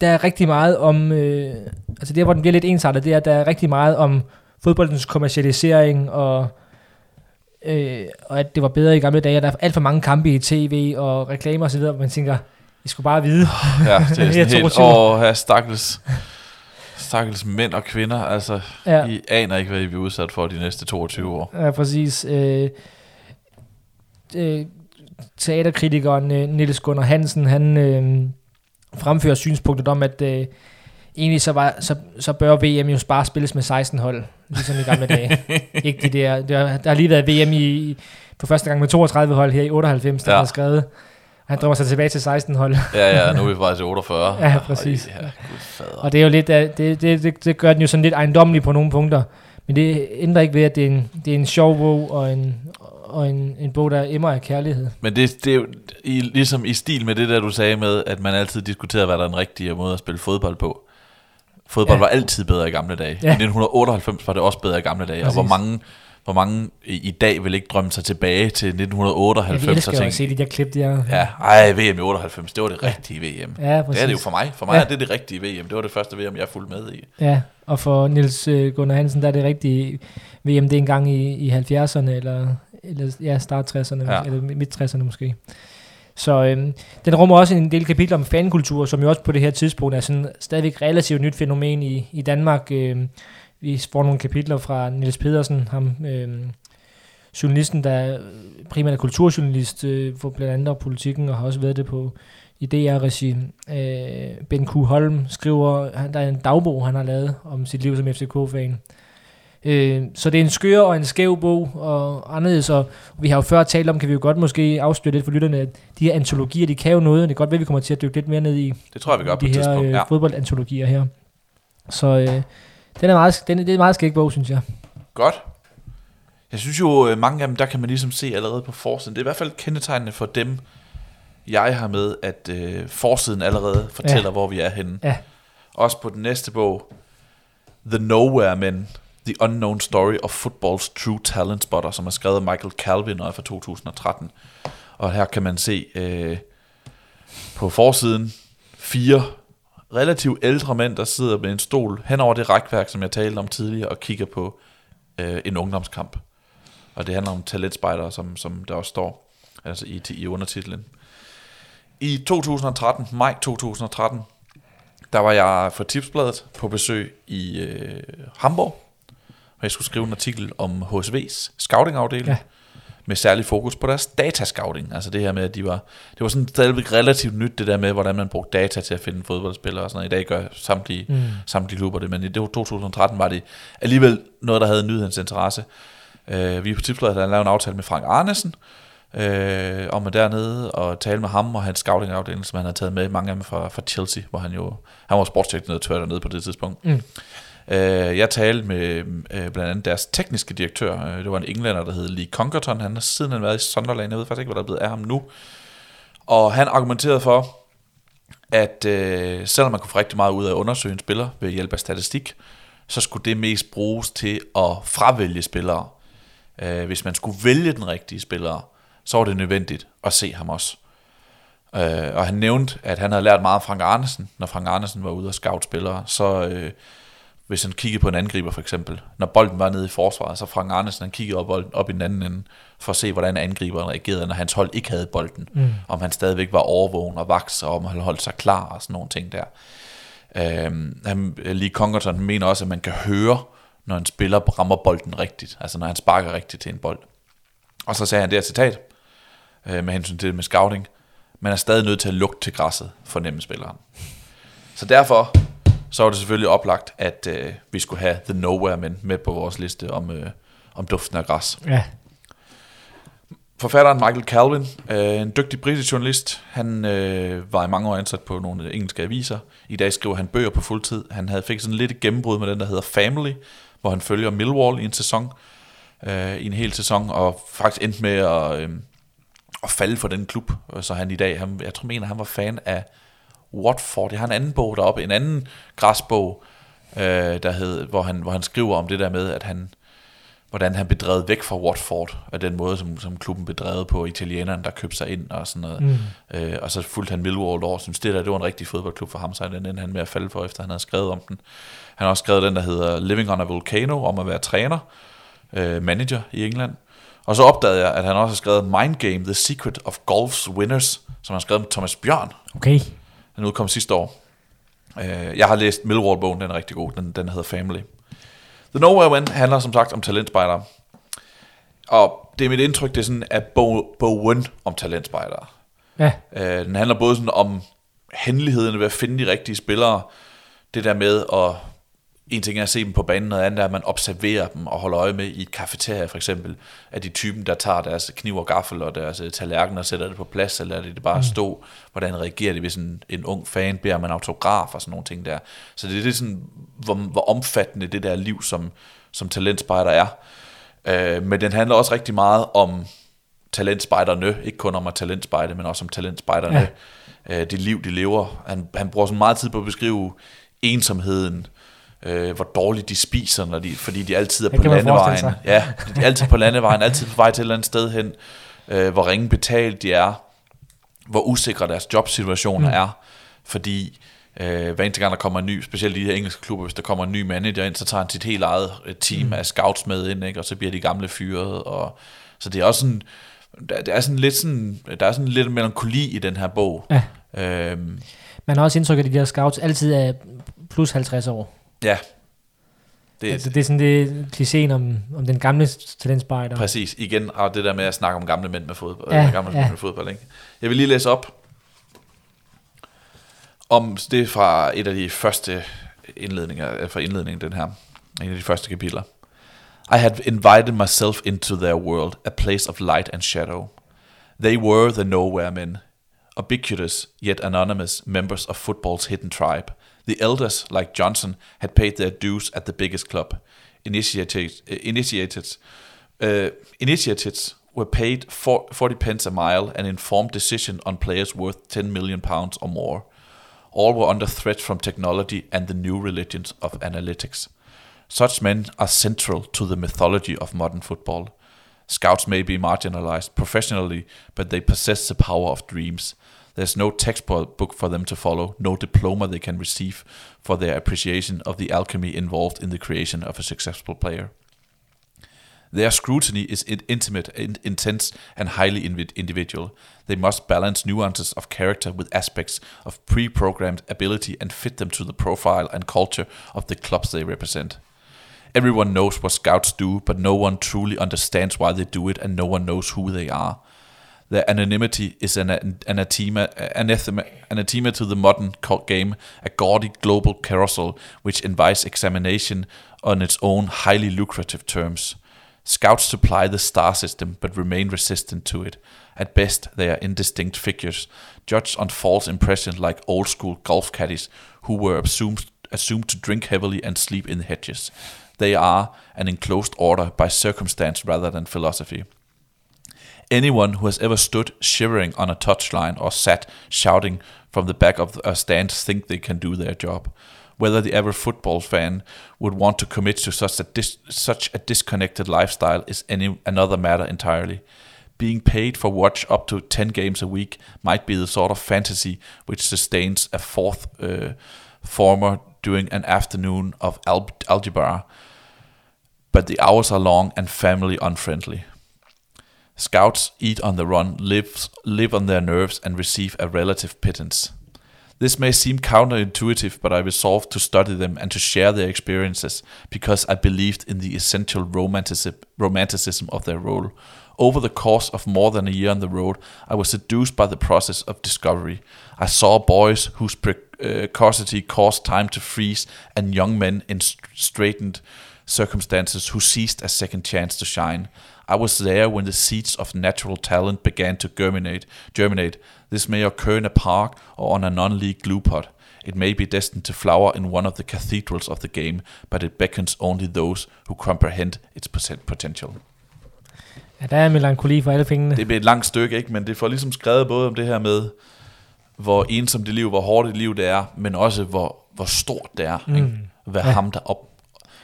der er rigtig meget om, øh, altså det hvor den bliver lidt ensartet, det er, at der er rigtig meget om fodboldens kommercialisering, og, øh, og at det var bedre i gamle dage, og der er alt for mange kampe i tv og reklamer osv., hvor man tænker, I skulle bare vide. Ja, det er *laughs* sådan helt, åh, her stakkels, stakkels mænd og kvinder, altså, ja. I aner ikke, hvad I bliver udsat for de næste 22 år. Ja, præcis. Øh, øh, teaterkritikeren øh, Niels Gunnar Hansen, han... Øh, fremfører synspunktet om, at øh, egentlig så, var, så, så bør VM jo bare spilles med 16 hold, ligesom i gamle dage. *laughs* Ikke de der, der, der har lige været VM i, for første gang med 32 hold her i 98, der ja. har skrevet. Han drømmer sig tilbage til 16 hold. ja, ja, nu er vi til 48. *laughs* ja, præcis. Ja, og det er jo lidt, det, det, det, det gør den jo sådan lidt ejendommelig på nogle punkter. Men det ændrer ikke ved, at det er en, det er en sjov bog og en, og en, en bog, der emmer af kærlighed. Men det, det er jo i, ligesom i stil med det der, du sagde med, at man altid diskuterer, hvad der er den rigtige måde at spille fodbold på. Fodbold ja. var altid bedre i gamle dage. Ja. I 1998 var det også bedre i gamle dage. Præcis. Og hvor mange, hvor mange i, dag vil ikke drømme sig tilbage til 1998 ja, elsker og tænke, at se de der klip der. Ja, ej, VM i 98, det var det rigtige VM. Ja, præcis. Det er det jo for mig. For mig ja. er det det rigtige VM. Det var det første VM, jeg fulgte med i. Ja, og for Nils øh, Gunnar Hansen, der er det rigtige VM, det er engang i, i 70'erne, eller eller ja, start 60'erne, ja. eller midt 60'erne måske. Så øhm, den rummer også en del kapitler om fankultur, som jo også på det her tidspunkt er sådan stadigvæk relativt nyt fænomen i, i Danmark. Øhm, vi får nogle kapitler fra Niels Pedersen, ham, øhm, journalisten, der primært er kulturjournalist øh, for blandt andet politikken, og har også været det på i DR-regi. Øh, ben Q. Holm skriver, han, der er en dagbog, han har lavet om sit liv som FCK-fan. Øh, så det er en skør og en skæv bog, og anderledes, og vi har jo før talt om, kan vi jo godt måske afsløre lidt for lytterne, at de her antologier, de kan jo noget, og det er godt ved, at vi kommer til at dykke lidt mere ned i Det tror jeg, vi gør på de et her tidspunkt. øh, Ja. fodboldantologier her. Så øh, den er meget, den, det er en meget skæg bog, synes jeg. Godt. Jeg synes jo, øh, mange af dem, der kan man ligesom se allerede på forsiden. Det er i hvert fald kendetegnende for dem, jeg har med, at øh, forsiden allerede fortæller, ja. hvor vi er henne. Ja. Også på den næste bog, The Nowhere Men, The Unknown Story of Football's True Talent Spotter, som er skrevet af Michael Calvin og er fra 2013. Og her kan man se øh, på forsiden fire relativt ældre mænd, der sidder med en stol hen over det rækværk, som jeg talte om tidligere, og kigger på øh, en ungdomskamp. Og det handler om talentspejdere, som, som der også står altså i, i undertitlen. I 2013, maj 2013, der var jeg for Tipsbladet på besøg i øh, Hamburg, og jeg skulle skrive en artikel om HSV's scoutingafdeling, Ja. med særlig fokus på deres datascouting. Altså det her med, at de var, det var sådan stadigvæk relativt nyt, det der med, hvordan man brugte data til at finde fodboldspillere og sådan noget. I dag gør samtlige, mm. samtlige klubber det, men i det var 2013 var det alligevel noget, der havde nyhedens interesse. Øh, vi på Tipsbladet havde lavet en aftale med Frank Arnesen, øh, om at dernede og tale med ham og hans scoutingafdeling, som han havde taget med, mange af dem fra, fra Chelsea, hvor han jo, han var sportsdirektør dernede på det tidspunkt. Mm. Øh, jeg talte med øh, blandt andet deres tekniske direktør, øh, det var en englænder, der hed Lee Conkerton, han har siden han været i Sunderland, jeg ved faktisk ikke, hvad der er blevet af ham nu, og han argumenterede for, at øh, selvom man kunne få rigtig meget ud af at undersøge en spiller ved hjælp af statistik, så skulle det mest bruges til at fravælge spillere. Øh, hvis man skulle vælge den rigtige spiller, så var det nødvendigt at se ham også. Øh, og han nævnte, at han havde lært meget af Frank Arnesen, når Frank Arnesen var ude og scout spillere, så øh, hvis han kiggede på en angriber for eksempel, når bolden var nede i forsvaret, så Frank Arnesen han kiggede op, bolden, op i den anden ende, for at se, hvordan angriberen reagerede, når hans hold ikke havde bolden. Mm. Om han stadigvæk var overvågen og vaks, og om han holdt sig klar og sådan nogle ting der. Øhm, han, Lee Congerton mener også, at man kan høre, når en spiller rammer bolden rigtigt, altså når han sparker rigtigt til en bold. Og så sagde han det her citat, øh, med hensyn til det med scouting, man er stadig nødt til at lugte til græsset for nemme spilleren. Så derfor så var det selvfølgelig oplagt, at øh, vi skulle have The Nowhere Men med på vores liste om, øh, om duften af græs. Ja. Forfatteren Michael Calvin, øh, en dygtig britisk journalist, han øh, var i mange år ansat på nogle engelske aviser. I dag skriver han bøger på fuldtid. Han havde fik sådan lidt et gennembrud med den, der hedder Family, hvor han følger Millwall i en sæson, øh, i en hel sæson, og faktisk endte med at, øh, at falde for den klub. Så han i dag, han, jeg tror mener, han var fan af Watford. Jeg har en anden bog deroppe, en anden græsbog, øh, der hed, hvor, han, hvor han skriver om det der med, at han, hvordan han blev drevet væk fra Watford, og den måde, som, som klubben blev drevet på, italienerne, der købte sig ind og sådan noget. Mm. Øh, og så fulgte han Millwall over, synes det der, det var en rigtig fodboldklub for ham, så den endte han med at falde for, efter han havde skrevet om den. Han har også skrevet den, der hedder Living on a Volcano, om at være træner, øh, manager i England. Og så opdagede jeg, at han også har skrevet Mind Game, The Secret of Golf's Winners, som han har skrevet med Thomas Bjørn, Okay. Den udkom sidste år. Øh, jeg har læst Millwall-bogen, den er rigtig god. Den, den hedder Family. The Nowhere Man handler som sagt om talentspejdere. Og det er mit indtryk, det er sådan, at bog, bogen om talentspejdere. Ja. Øh, den handler både sådan om hemmelighederne ved at finde de rigtige spillere. Det der med at... En ting er at se dem på banen, noget andet er, at man observerer dem og holder øje med i et kafeteria for eksempel. Er de typen, der tager deres kniv og gaffel og deres øh, tallerken og sætter det på plads, eller er det bare at stå? Hvordan reagerer de, hvis en, en ung fan beder om en autograf og sådan nogle ting der? Så det er det sådan, hvor, hvor omfattende det der liv som, som talentspejder er. Øh, men den handler også rigtig meget om talentspejderne, ikke kun om at talentspejde, men også om talentspejderne, ja. øh, det liv, de lever. Han, han bruger så meget tid på at beskrive ensomheden, øh, hvor dårligt de spiser, når de, fordi de altid er på landevejen. Ja, de er altid på landevejen, altid på vej til et eller andet sted hen, øh, hvor ringe betalt de er, hvor usikre deres jobsituationer mm. er, fordi øh, hver eneste gang der kommer en ny, specielt i de her engelske klubber, hvis der kommer en ny manager ind, så tager han sit helt eget øh, team mm. af scouts med ind, ikke? og så bliver de gamle fyret, og så det er også sådan, der, der er sådan lidt sådan, der er sådan lidt melankoli i den her bog. Ja. Øhm, Man har også indtryk af, at de der scouts altid er plus 50 år. Ja, Det, Altså, det er sådan det klichéen om, om den gamle talentspejder. Præcis, igen har det der med at snakke om gamle mænd med fodbold. Ja, gamle ja. mænd med fodbold ikke? Jeg vil lige læse op om det er fra et af de første indledninger, fra indledningen den her, en af de første kapitler. I had invited myself into their world, a place of light and shadow. They were the nowhere men, ubiquitous yet anonymous members of football's hidden tribe. The elders, like Johnson, had paid their dues at the biggest club. Initiated, uh, initiated, uh, initiates were paid for 40 pence a mile, an informed decision on players worth 10 million pounds or more. All were under threat from technology and the new religions of analytics. Such men are central to the mythology of modern football. Scouts may be marginalized professionally, but they possess the power of dreams. There's no textbook for them to follow, no diploma they can receive for their appreciation of the alchemy involved in the creation of a successful player. Their scrutiny is intimate, in- intense, and highly individual. They must balance nuances of character with aspects of pre programmed ability and fit them to the profile and culture of the clubs they represent. Everyone knows what scouts do, but no one truly understands why they do it, and no one knows who they are. Their anonymity is an an- anathema, anathema, anathema to the modern game, a gaudy global carousel which invites examination on its own highly lucrative terms. Scouts supply the star system but remain resistant to it. At best, they are indistinct figures, judged on false impressions like old school golf caddies who were assumed, assumed to drink heavily and sleep in hedges. They are an enclosed order by circumstance rather than philosophy. Anyone who has ever stood shivering on a touchline or sat shouting from the back of a stand think they can do their job. Whether the average football fan would want to commit to such a dis- such a disconnected lifestyle is any another matter entirely. Being paid for watch up to 10 games a week might be the sort of fantasy which sustains a fourth uh, former during an afternoon of al- algebra, but the hours are long and family unfriendly. Scouts eat on the run, live, live on their nerves, and receive a relative pittance. This may seem counterintuitive, but I resolved to study them and to share their experiences because I believed in the essential romanticism, romanticism of their role. Over the course of more than a year on the road, I was seduced by the process of discovery. I saw boys whose precocity caused time to freeze and young men in st- straitened circumstances who seized a second chance to shine. I was there when the seeds of natural talent began to germinate. Germinate. This may occur in a park or on a non-league glue pot. It may be destined to flower in one of the cathedrals of the game, but it beckons only those who comprehend its poten- potential. Ja, der er melankoli for alle fingrene. Det bliver et langt stykke, ikke? men det får ligesom skrevet både om det her med, hvor ensomt det liv, hvor hårdt et liv det er, men også hvor, hvor stort det er. Mm. Ikke? Være Ja. ja. ham, der op...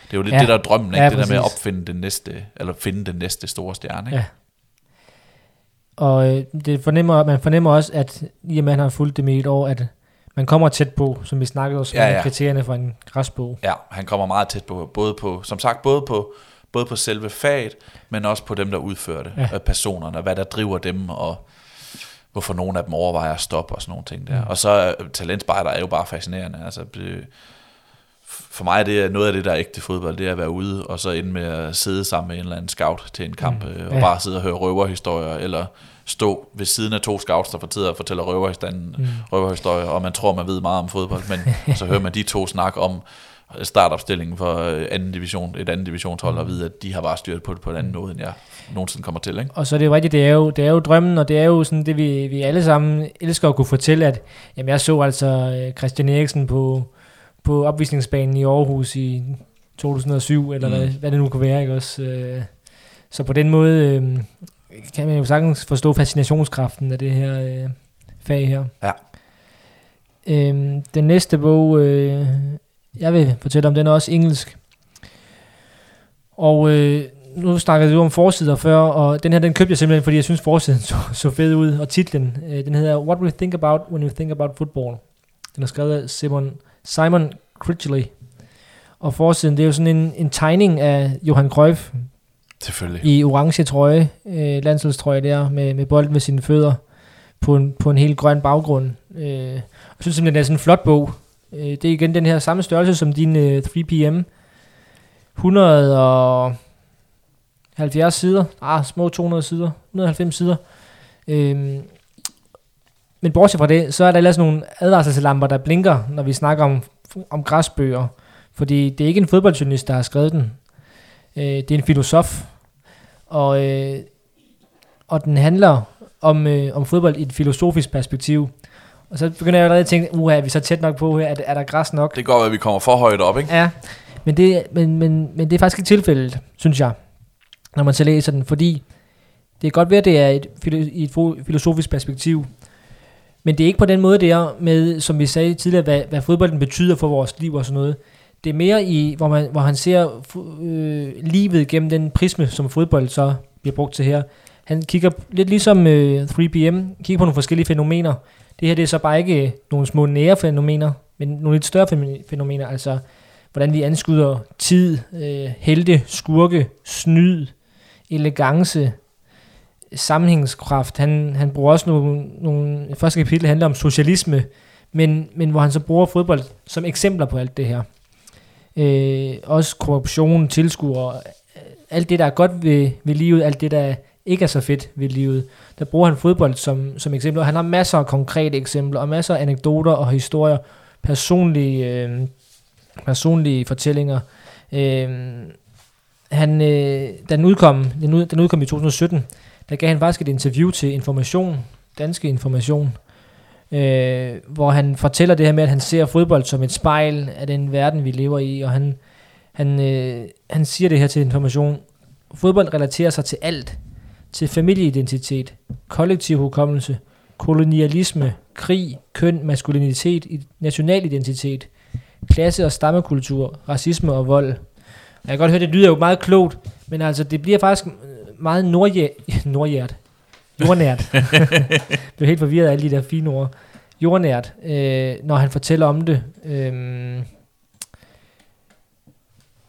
Det er jo lidt Ja. det, der er drømmen, ikke? Ja, det der med at opfinde den næste, eller finde den næste store stjerne. Ikke? Ja. Og øh, det fornemmer, man fornemmer også, at i og med, at han har fulgt det med i et år, at man kommer tæt på, som vi snakkede også om, Ja, ja, ja. kriterierne for en græsbog. Ja, han kommer meget tæt på, både på, som sagt, både på, både på selve faget, men også på dem, der udfører det, Ja. ja. personerne, hvad der driver dem, og hvorfor nogle af dem overvejer at stoppe og sådan nogle ting der. Mm. Og så er talentspejder er jo bare fascinerende. Altså, det, for mig er det noget af det, der er ægte fodbold, det er at være ude, og så ende med at sidde sammen med en eller anden scout til en kamp, Mm. mm. og Ja. bare sidde og høre røverhistorier, eller stå ved siden af to scouts, der fortæller, fortæller røverhistorien, Mm. røverhistorier, og man tror, man ved meget om fodbold, men *laughs* så hører man de to snakke om startopstillingen for øh, anden division, et andet divisionshold, Mm. og vide, at de har bare styrt på det på en anden måde, end jeg nogensinde kommer til. Ikke? Og så er det jo rigtigt, det er jo, det er jo drømmen, og det er jo sådan det, vi, vi alle sammen elsker at kunne fortælle, at jamen, jeg så altså øh, Christian Eriksen på, på opvisningsbanen i Aarhus i 2007, eller mm. Hvad, hvad det nu kunne være, ikke også? Øh, Så på den måde øh, kan man jo sagtens forstå fascinationskraften af det her øh, fag her. Ja. Øhm, den næste bog, øh, jeg vil fortælle om, den er også engelsk. Og øh, nu snakkede du om forsider før, og den her, den købte jeg simpelthen, fordi jeg synes, forsiden så, så fed ud. Og titlen, øh, den hedder What We Think About When You Think About Football. Den er skrevet af Simon, Simon Critchley. Og forsiden, det er jo sådan en, en tegning af Johan Cruyff Selvfølgelig. i orange trøje, øh, landsholdstrøje der, med, med bolden med sine fødder på en, på en helt grøn baggrund. Øh, jeg synes simpelthen, det er sådan en flot bog. Øh, det er igen den her samme størrelse som din øh, 3PM, 170 sider, ah, små 200 sider, 190 sider. Øhm, men bortset fra det, så er der ellers nogle advarselslamper, der blinker, når vi snakker om, om græsbøger. Fordi det er ikke en fodboldjournalist, der har skrevet den. Øh, det er en filosof. Og, øh, og den handler om, øh, om fodbold i et filosofisk perspektiv. Og så begynder jeg allerede at tænke, uha, er vi så tæt nok på her? Er, er der græs nok? Det går, at vi kommer for højt op, ikke? Ja, men det, men, men, men det er faktisk ikke tilfældet, synes jeg, når man så læser den, fordi det er godt ved, at det er et, i et filosofisk perspektiv, men det er ikke på den måde der med, som vi sagde tidligere, hvad, hvad fodbolden betyder for vores liv og sådan noget. Det er mere i, hvor, man, hvor han ser øh, livet gennem den prisme, som fodbold så bliver brugt til her. Han kigger lidt ligesom øh, 3PM, kigger på nogle forskellige fænomener. Det her det er så bare ikke øh, nogle små nære fænomener, men nogle lidt større fænomener, altså hvordan vi anskuder tid, øh, helte, skurke, snyd, elegance, sammenhængskraft. Han, han bruger også nogle, nogle første kapitel handler om socialisme, men, men hvor han så bruger fodbold som eksempler på alt det her. Øh, også korruption, tilskuer, alt det, der er godt ved, ved livet, alt det, der ikke er så fedt ved livet. Der bruger han fodbold som, som eksempel, og han har masser af konkrete eksempler, og masser af anekdoter og historier, personlige, øh, personlige fortællinger. Øh, han, øh, den, udkom, den, ud, den udkom i 2017, der gav han faktisk et interview til Information, Danske Information, øh, hvor han fortæller det her med, at han ser fodbold som et spejl af den verden, vi lever i, og han, han, øh, han siger det her til Information. Fodbold relaterer sig til alt, til familieidentitet, kollektiv hukommelse, kolonialisme, krig, køn, maskulinitet, national identitet, klasse- og stammekultur, racisme og vold. Jeg kan godt høre, det lyder jo meget klogt, men altså det bliver faktisk meget nordjært, nordjært, jordnært. *laughs* jeg blev helt forvirret af alle de der fine ord. Jordnært, øh, når han fortæller om det. Øh,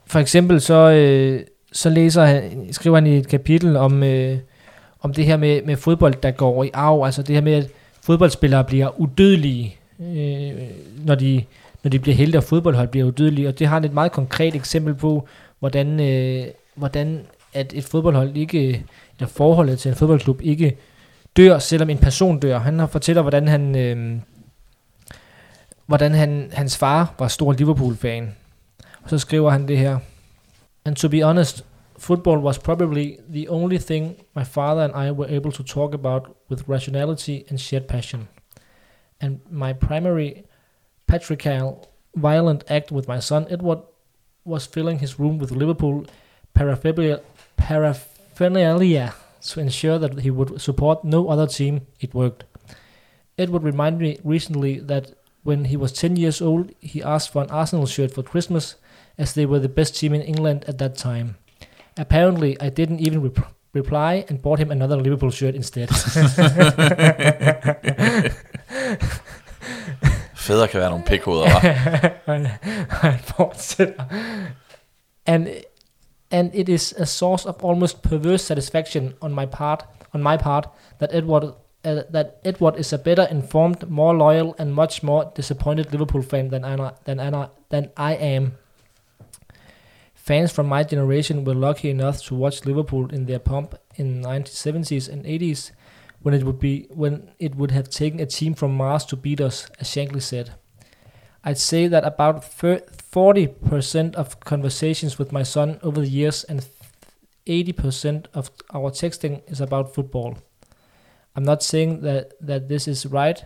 for eksempel så, øh, så læser han, skriver han i et kapitel om, øh, om det her med, med fodbold, der går i arv. Altså det her med, at fodboldspillere bliver udødelige, øh, når, de, når de bliver heldige, og fodboldhold bliver udødelige. Og det har han et meget konkret eksempel på, hvordan, øh, hvordan at et fodboldhold ikke, eller forholdet til en fodboldklub ikke dør, selvom en person dør. Han har fortæller, hvordan han, øh, hvordan han, hans far var stor Liverpool-fan. Og så skriver han det her. And to be honest, football was probably the only thing my father and I were able to talk about with rationality and shared passion. And my primary patriarchal violent act with my son Edward was filling his room with Liverpool paraphernalia paraphernalia to ensure that he would support no other team, it worked. Edward reminded me recently that when he was 10 years old, he asked for an Arsenal shirt for Christmas, as they were the best team in England at that time. Apparently, I didn't even rep- reply and bought him another Liverpool shirt instead. Fædre kan være nogle pikhoveder, hva'? *laughs* And and it is a source of almost perverse satisfaction on my part on my part that Edward uh, that Edward is a better informed, more loyal, and much more disappointed Liverpool fan than I than I than I am. Fans from my generation were lucky enough to watch Liverpool in their pomp in the 1970s and 80s, when it would be when it would have taken a team from Mars to beat us, as Shankly said. I'd say that about 40% of conversations with my son over the years and 80% of our texting is about football. I'm not saying that, that this is right,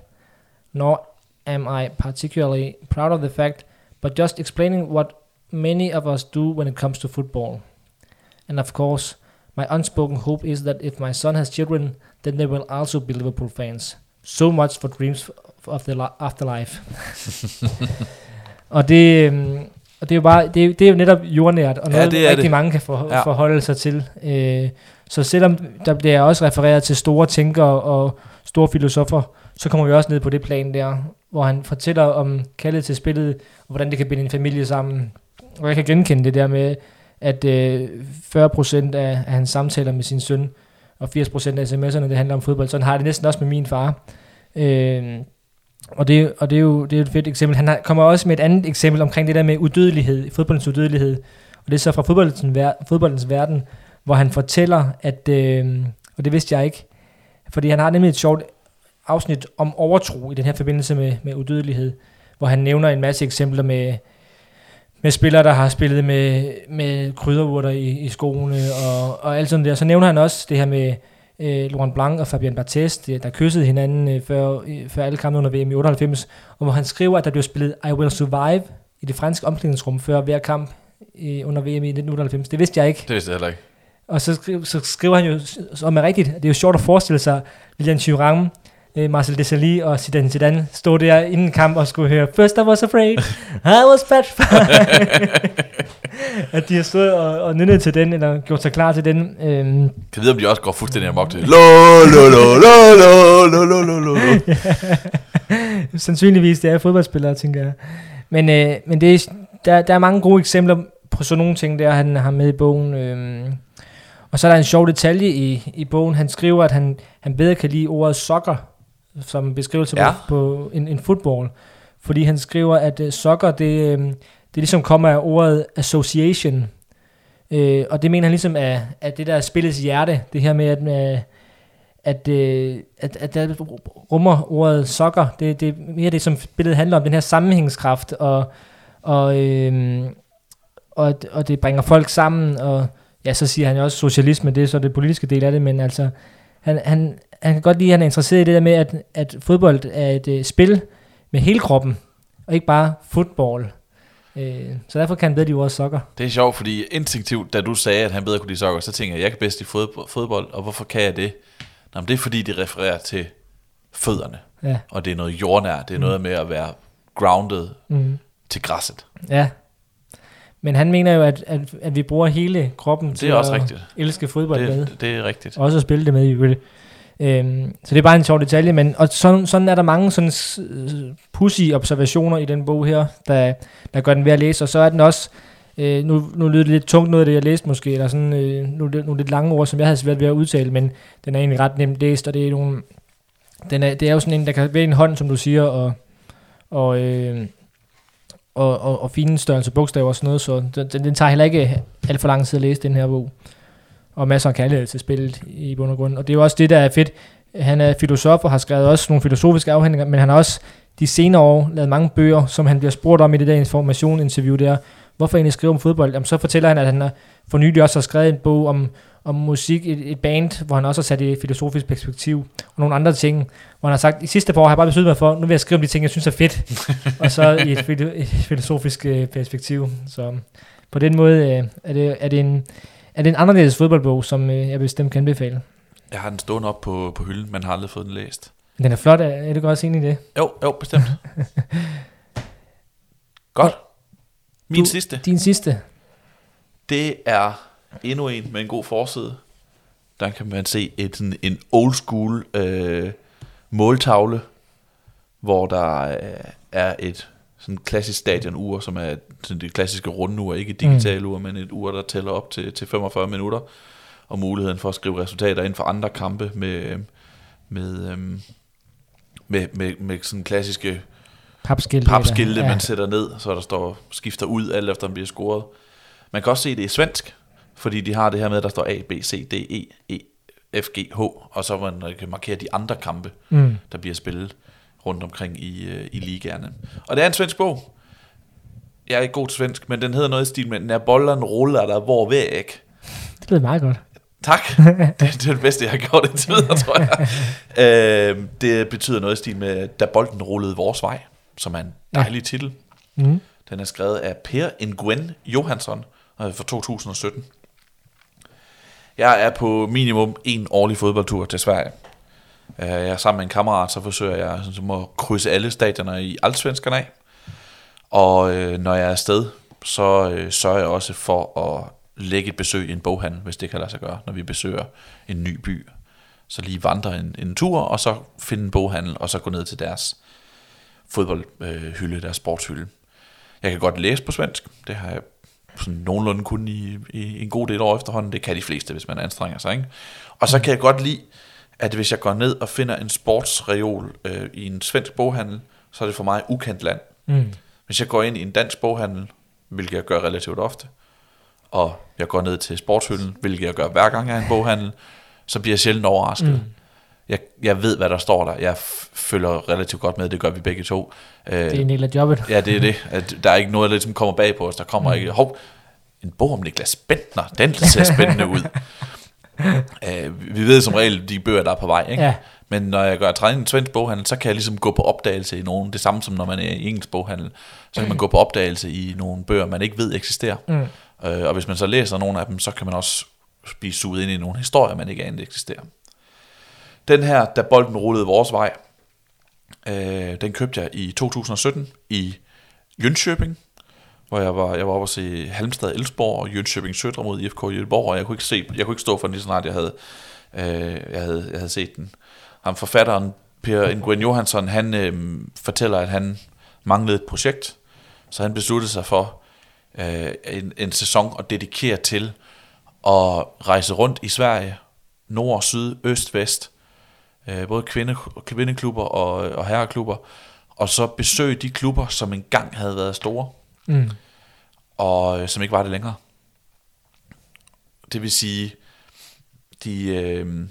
nor am I particularly proud of the fact, but just explaining what many of us do when it comes to football. And of course, my unspoken hope is that if my son has children, then they will also be Liverpool fans. So much for dreams of the afterlife. *laughs* og det, øhm, og det er jo bare, det er, det er jo netop jordnært, og noget, ja, det rigtig det. mange kan for, ja. forholde sig til. Øh, så selvom der bliver også refereret til store tænkere og store filosofer, så kommer vi også ned på det plan der, hvor han fortæller om kaldet til spillet, og hvordan det kan binde en familie sammen. Og jeg kan genkende det der med, at øh, 40% af, af hans samtaler med sin søn, og 80% af sms'erne, det handler om fodbold. Sådan har det næsten også med min far. Øh, og det, og det er jo det er et fedt eksempel. Han har, kommer også med et andet eksempel omkring det der med udødelighed, fodboldens udødelighed. Og det er så fra fodboldens, ver- fodboldens verden, hvor han fortæller, at, øh, og det vidste jeg ikke, fordi han har nemlig et sjovt afsnit om overtro i den her forbindelse med, med udødelighed, hvor han nævner en masse eksempler med, med spillere, der har spillet med, med krydderurter i, i skoene og, og alt sådan der. Så nævner han også det her med øh, Laurent Blanc og Fabien Barthez, det- der kyssede hinanden øh, før, øh, før alle kampe under VM i 98, og hvor han skriver, at der blev spillet I Will Survive i det franske omklædningsrum før hver kamp øh, under VM i 1998. Det vidste jeg ikke. Det vidste jeg heller ikke. Og så, skri- så skriver han jo, som er rigtigt, det er jo sjovt at forestille sig, Lilian Thuram, øh, Marcel Desailly og Zidane Zidane stod der inden kamp og skulle høre, First I was afraid, I was petrified. *laughs* at de har stået og, og nynnet til den, eller gjort sig klar til den. Øhm, Kan jeg vide, om de også går fuldstændig amok til. *laughs* Lo, lo, lo, lo, lo, lo, lo, lo, lo, lo. *laughs* sandsynligvis, det er fodboldspillere, tænker jeg. Men, øh, men det er, der, der er mange gode eksempler på sådan nogle ting, der han har med i bogen. Øhm. Og så er der en sjov detalje i, i bogen. Han skriver, at han, han bedre kan lide ordet soccer, som beskrivelse Ja. på, på en, en fodbold. Fordi han skriver, at uh, soccer, det, øh, det ligesom kommer af ordet association. Øh, og det mener han ligesom er, at det der er spillets hjerte, det her med, at, øh, at, øh, at, at der rummer ordet soccer, det, det er mere det, som spillet handler om, den her sammenhængskraft, og, og, øh, og, og det bringer folk sammen, og ja, så siger han jo også socialisme, det er så det politiske del af det, men altså, han, han, han kan godt lide, at han er interesseret i det der med, at, at fodbold er et øh, spil med hele kroppen, og ikke bare fodbold. Øh, så derfor kan han bedre lide ordet soccer. Det er sjovt, fordi instinktivt, da du sagde, at han bedre kunne lide sokker, så tænker jeg, jeg kan bedst lide fod- fodbold, og hvorfor kan jeg det? Nå, men det er fordi, det refererer til fødderne, Ja. og det er noget jordnær, det er noget med at være grounded Mm. til græsset. Ja. Men han mener jo, at, at, at vi bruger hele kroppen til Det er også at rigtigt. elske fodbold med. Det, det er rigtigt. Og også at spille det med i øvrigt. Øhm, så det er bare en sjov detalje, men og sådan, sådan er der mange sådan pussy observationer i den bog her, der, der gør den værd at læse, og så er den også, øh, nu, nu lyder det lidt tungt noget af det, jeg læste måske, eller sådan øh, nogle, nogle lidt lange ord, som jeg havde svært ved at udtale, men den er egentlig ret nemt læst, og det er nogle, den er, det er jo sådan en, der kan være en hånd, som du siger, og, og, øh, og, og, og fine størrelse bogstaver og sådan noget, så den, den tager heller ikke alt for lang tid at læse den her bog og masser af kærlighed til spillet i bund og grund. Og det er jo også det, der er fedt. Han er filosof og har skrevet også nogle filosofiske afhandlinger, men han har også de senere år lavet mange bøger, som han bliver spurgt om i det der information-interview der. Hvorfor egentlig skrive om fodbold? Jamen, så fortæller han, at han har for nylig også har skrevet en bog om, om musik, et, et band, hvor han også har sat et filosofisk perspektiv, og nogle andre ting, hvor han har sagt, i sidste par år har jeg bare besluttet mig for, nu vil jeg skrive om de ting, jeg synes er fedt, *laughs* og så i et, et filosofisk øh, perspektiv. Så på den måde øh, er, det, er, det en, er det en anderledes fodboldbog, som øh, jeg bestemt kan anbefale. Jeg har den stående op på, på hylden, men har aldrig fået den læst. Den er flot, er, du godt også enig i det? Jo, jo, bestemt. *laughs* Godt. Min Du- sidste, Din sidste. det er endnu en med en god forside. Der kan man se et, sådan, en old school øh, måltavle, hvor der øh, er et sådan klassisk stadionur, som er sådan det klassiske rundur, ikke et digitalt ur, men et ur, der tæller op til, til 45 minutter, og muligheden for at skrive resultater ind for andre kampe med, med, øhm, med, med, med sådan klassiske Papskilte. papskilte, ja. man sætter ned, så der står skifter ud, alt efter den bliver scoret. Man kan også se det i svensk, fordi de har det her med, at der står A, B, C, D, E, E, F, G, H, og så man øh, kan markere de andre kampe, Mm. der bliver spillet rundt omkring i, øh, i ligaerne. Og det er en svensk bog. Jeg er ikke god til svensk, men den hedder noget i stil med, når bollen ruller der hvor væk. Det lyder meget godt. Tak. *laughs* Det, er det bedste, jeg har gjort indtil videre, tror jeg. øh, det betyder noget i stil med, da bolden rullede vores vej, som er en dejlig titel. Mm. Den er skrevet af Per Nguyen Johansson øh, fra 2017. Jeg er på minimum en årlig fodboldtur til Sverige. Øh, Jeg er sammen med en kammerat, så forsøger jeg sådan, som at krydse alle stadioner i Altsvenskerne af. Og øh, når jeg er afsted, så øh, sørger jeg også for at lægge et besøg i en boghandel, hvis det kan lade sig gøre, når vi besøger en ny by. Så lige vandre en, en tur, og så finde en boghandel, og så gå ned til deres fodboldhylde, øh, deres sportshylde. Jeg kan godt læse på svensk. Det har jeg sådan nogenlunde kun i, i en god del år efterhånden. Det kan de fleste, hvis man anstrenger sig. Ikke? Og så kan jeg godt lide, at hvis jeg går ned og finder en sportsreol øh, i en svensk boghandel, så er det for mig ukendt land. Mm. Hvis jeg går ind i en dansk boghandel, hvilket jeg gør relativt ofte, og jeg går ned til sportshylden, hvilket jeg gør hver gang jeg er i en *laughs* boghandel, så bliver jeg sjældent overrasket. Mm. Jeg, jeg ved, hvad der står der. Jeg følger relativt godt med, det gør vi begge to. Øh, Det er en del af jobbet. Ja, det er det. *laughs* At der er ikke noget, der ligesom kommer bag på os. Der kommer mm. ikke, hov, en bog om Niklas Bentner, den ser spændende ud. *laughs* uh, vi ved som regel de bøger, der er på vej. Ikke? Ja. Men når jeg gør træning i en svensk boghandel, så kan jeg ligesom gå på opdagelse i nogen. Det samme som når man er i engelsk boghandel. Så kan man gå på opdagelse i nogle bøger, man ikke ved eksisterer. Mm. Uh, og hvis man så læser nogle af dem, så kan man også blive suget ind i nogle historier, man ikke aner eksisterer. Den her, da bolden rullede vores vej, øh, den købte jeg i 2017 i Jönköping, hvor jeg var, jeg var oppe og se Halmstad Elsborg og Jönköping Sødre mod IFK Göteborg, og jeg kunne ikke, se, jeg kunne ikke stå for den lige så snart jeg havde, øh, jeg havde, jeg havde set den. Ham forfatteren, Per Nguyen Johansson, han øh, fortæller, at han manglede et projekt, så han besluttede sig for øh, en, en sæson at dedikere til at rejse rundt i Sverige, nord, syd, øst, vest, øh, både kvinde, kvindeklubber og, og herreklubber, og så besøge de klubber, som engang havde været store, Mm. og øh, som ikke var det længere. Det vil sige, de, øh,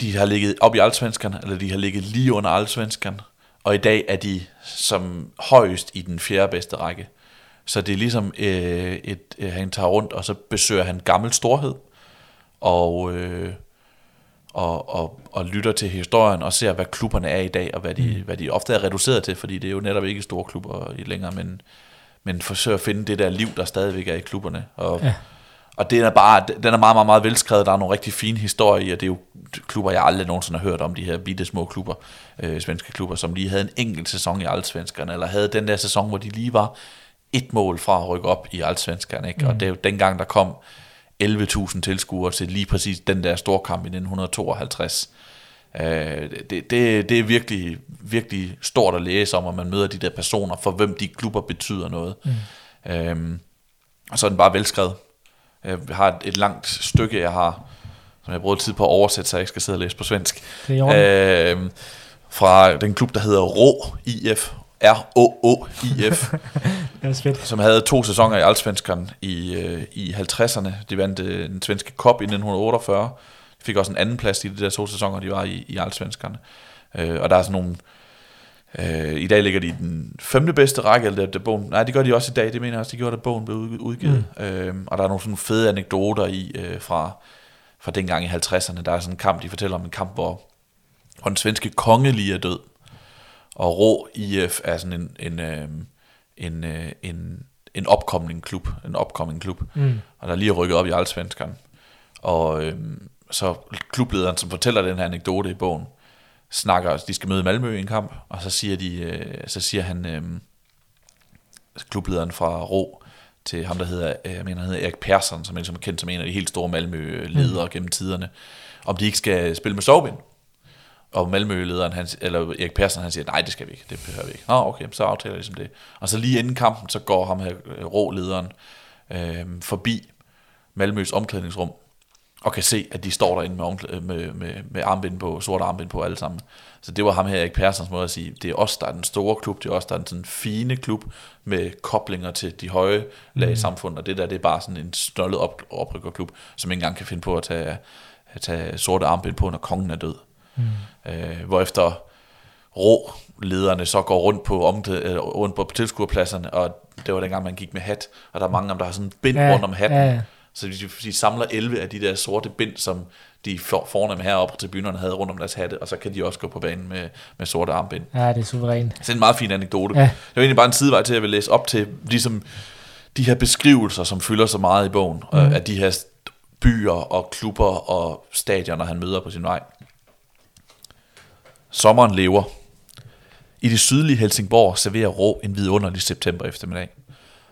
de har ligget op i Allsvenskan, eller de har ligget lige under Allsvenskan, og i dag er de som højst i den fjerde bedste række. Så det er ligesom, øh, et, øh, han tager rundt, og så besøger han gammel storhed, og, øh, og, og, og lytter til historien, og ser, hvad klubberne er i dag, og hvad de, mm. hvad de ofte er reduceret til, fordi det er jo netop ikke store klubber i længere, men, men forsøger at finde det der liv, der stadigvæk er i klubberne. Og, Ja. og det er bare, den er meget, meget, meget velskrevet. Der er nogle rigtig fine historier og det er jo klubber, jeg aldrig nogensinde har hørt om, de her bitte små klubber, øh, svenske klubber, som lige havde en enkelt sæson i Allsvenskerne, eller havde den der sæson, hvor de lige var et mål fra at rykke op i Allsvenskerne. Ikke? Mm. Og det er jo dengang, der kom 11.000 tilskuere til lige præcis den der storkamp i 1952. Øh, det, det, det er virkelig, virkelig stort at læse om, at man møder de der personer, for hvem de klubber betyder noget. Mm. Øhm, og så er den bare velskrevet. Jeg har et, et langt stykke, jeg har, som jeg brugt tid på at oversætte, så jeg ikke skal sidde og læse på svensk. Øhm, fra den klub, der hedder Rå IF. R-O-O-I-F *laughs* som havde to sæsoner i Allsvenskan i, øh, i 50'erne. De vandt øh, den svenske cup i 1948. De fik også en anden plads i de der to sæsoner, de var i, i Allsvenskan. Øh, og der er sådan nogle... Øh, I dag ligger de i den femte bedste række, eller det, bogen, nej, det gør de også i dag, det mener jeg også, de gjorde, da bogen blev ud- udgivet. Mm. Øh, og der er nogle sådan fede anekdoter i øh, fra, fra dengang i 50'erne. Der er sådan en kamp, de fortæller om en kamp, hvor, hvor den svenske konge lige er død. Og Rå IF er sådan en, en, øh, en, øh, en, en opkommende klub, en opkommende klub, Mm. og der lige er rykket op i Allsvenskan. Og øh, så klublederen, som fortæller den her anekdote i bogen, snakker, de skal møde Malmø i en kamp, og så siger, de, øh, så siger han, øh, klublederen fra Rå, til ham, der hedder, øh, jeg mener, han hedder Erik Persson, som er ligesom kendt som en af de helt store Malmø-ledere mm. gennem tiderne, om de ikke skal spille med sovbind. Og Malmø-lederen, han, eller Erik Persson, han siger, nej, det skal vi ikke, det behøver vi ikke. Nå, okay, så aftaler jeg ligesom det. Og så lige inden kampen, så går ham her øh, Rå-lederen øh, forbi Malmøs omklædningsrum, og kan se, at de står derinde med, med, med, med armbind på, sort armbind på alle sammen. Så det var ham her, Erik Perssons måde at sige, det er os, der er den store klub, det er os, der er den sådan fine klub med koblinger til de høje lag i samfundet, og det der, det er bare sådan en stollet op, oprykkerklub, som ikke engang kan finde på at tage, at tage sorte armbind på, når kongen er død. Mm. Øh, hvorefter rå lederne så går rundt på, omklæd, øh, rundt på tilskuerpladserne, og det var dengang, man gik med hat, og der er mange af dem, der har sådan en bind Ja, rundt om hatten. ja, ja. Så de, de samler 11 af de der sorte bind, som de for, fornemme heroppe på tribunerne havde rundt om deres hatte, og så kan de også gå på banen med, med sorte armbind. Ja, det er suverænt. Så det er en meget fin anekdote. Ja. Det var egentlig bare en sidevej til, at jeg vil læse op til ligesom de her beskrivelser, som fylder så meget i bogen, mm. af de her byer og klubber og stadioner, han møder på sin vej. Sommeren lever. I det sydlige Helsingborg serverer Rå en vidunderlig september eftermiddag.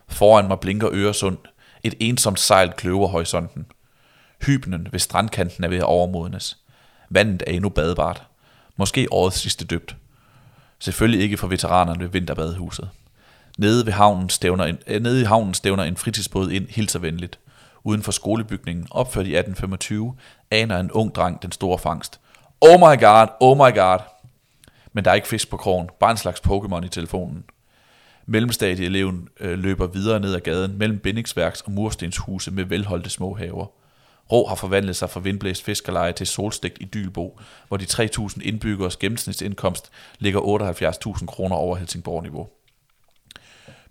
Foran mig blinker Øresund. Et ensomt sejl kløver horisonten. Hybnen ved strandkanten er ved at overmodnes. Vandet er endnu badbart. Måske årets sidste døbt. Selvfølgelig ikke for veteranerne ved vinterbadehuset. Nede, ved havnen stævner en, øh, nede i havnen stævner en fritidsbåd ind hilser venligt. Uden for skolebygningen, opført i 1825, aner en ung dreng den store fangst. Oh my god, oh my god. Men der er ikke fisk på krogen, bare en slags Pokémon i telefonen. Mellemstadieeleven øh, løber videre ned ad gaden mellem bindingsværks og murstenshuse med velholdte små haver. Rå har forvandlet sig fra vindblæst fiskerleje til solstegt i Dylbo, hvor de 3.000 indbyggeres gennemsnitsindkomst ligger 78.000 kroner over Helsingborg-niveau.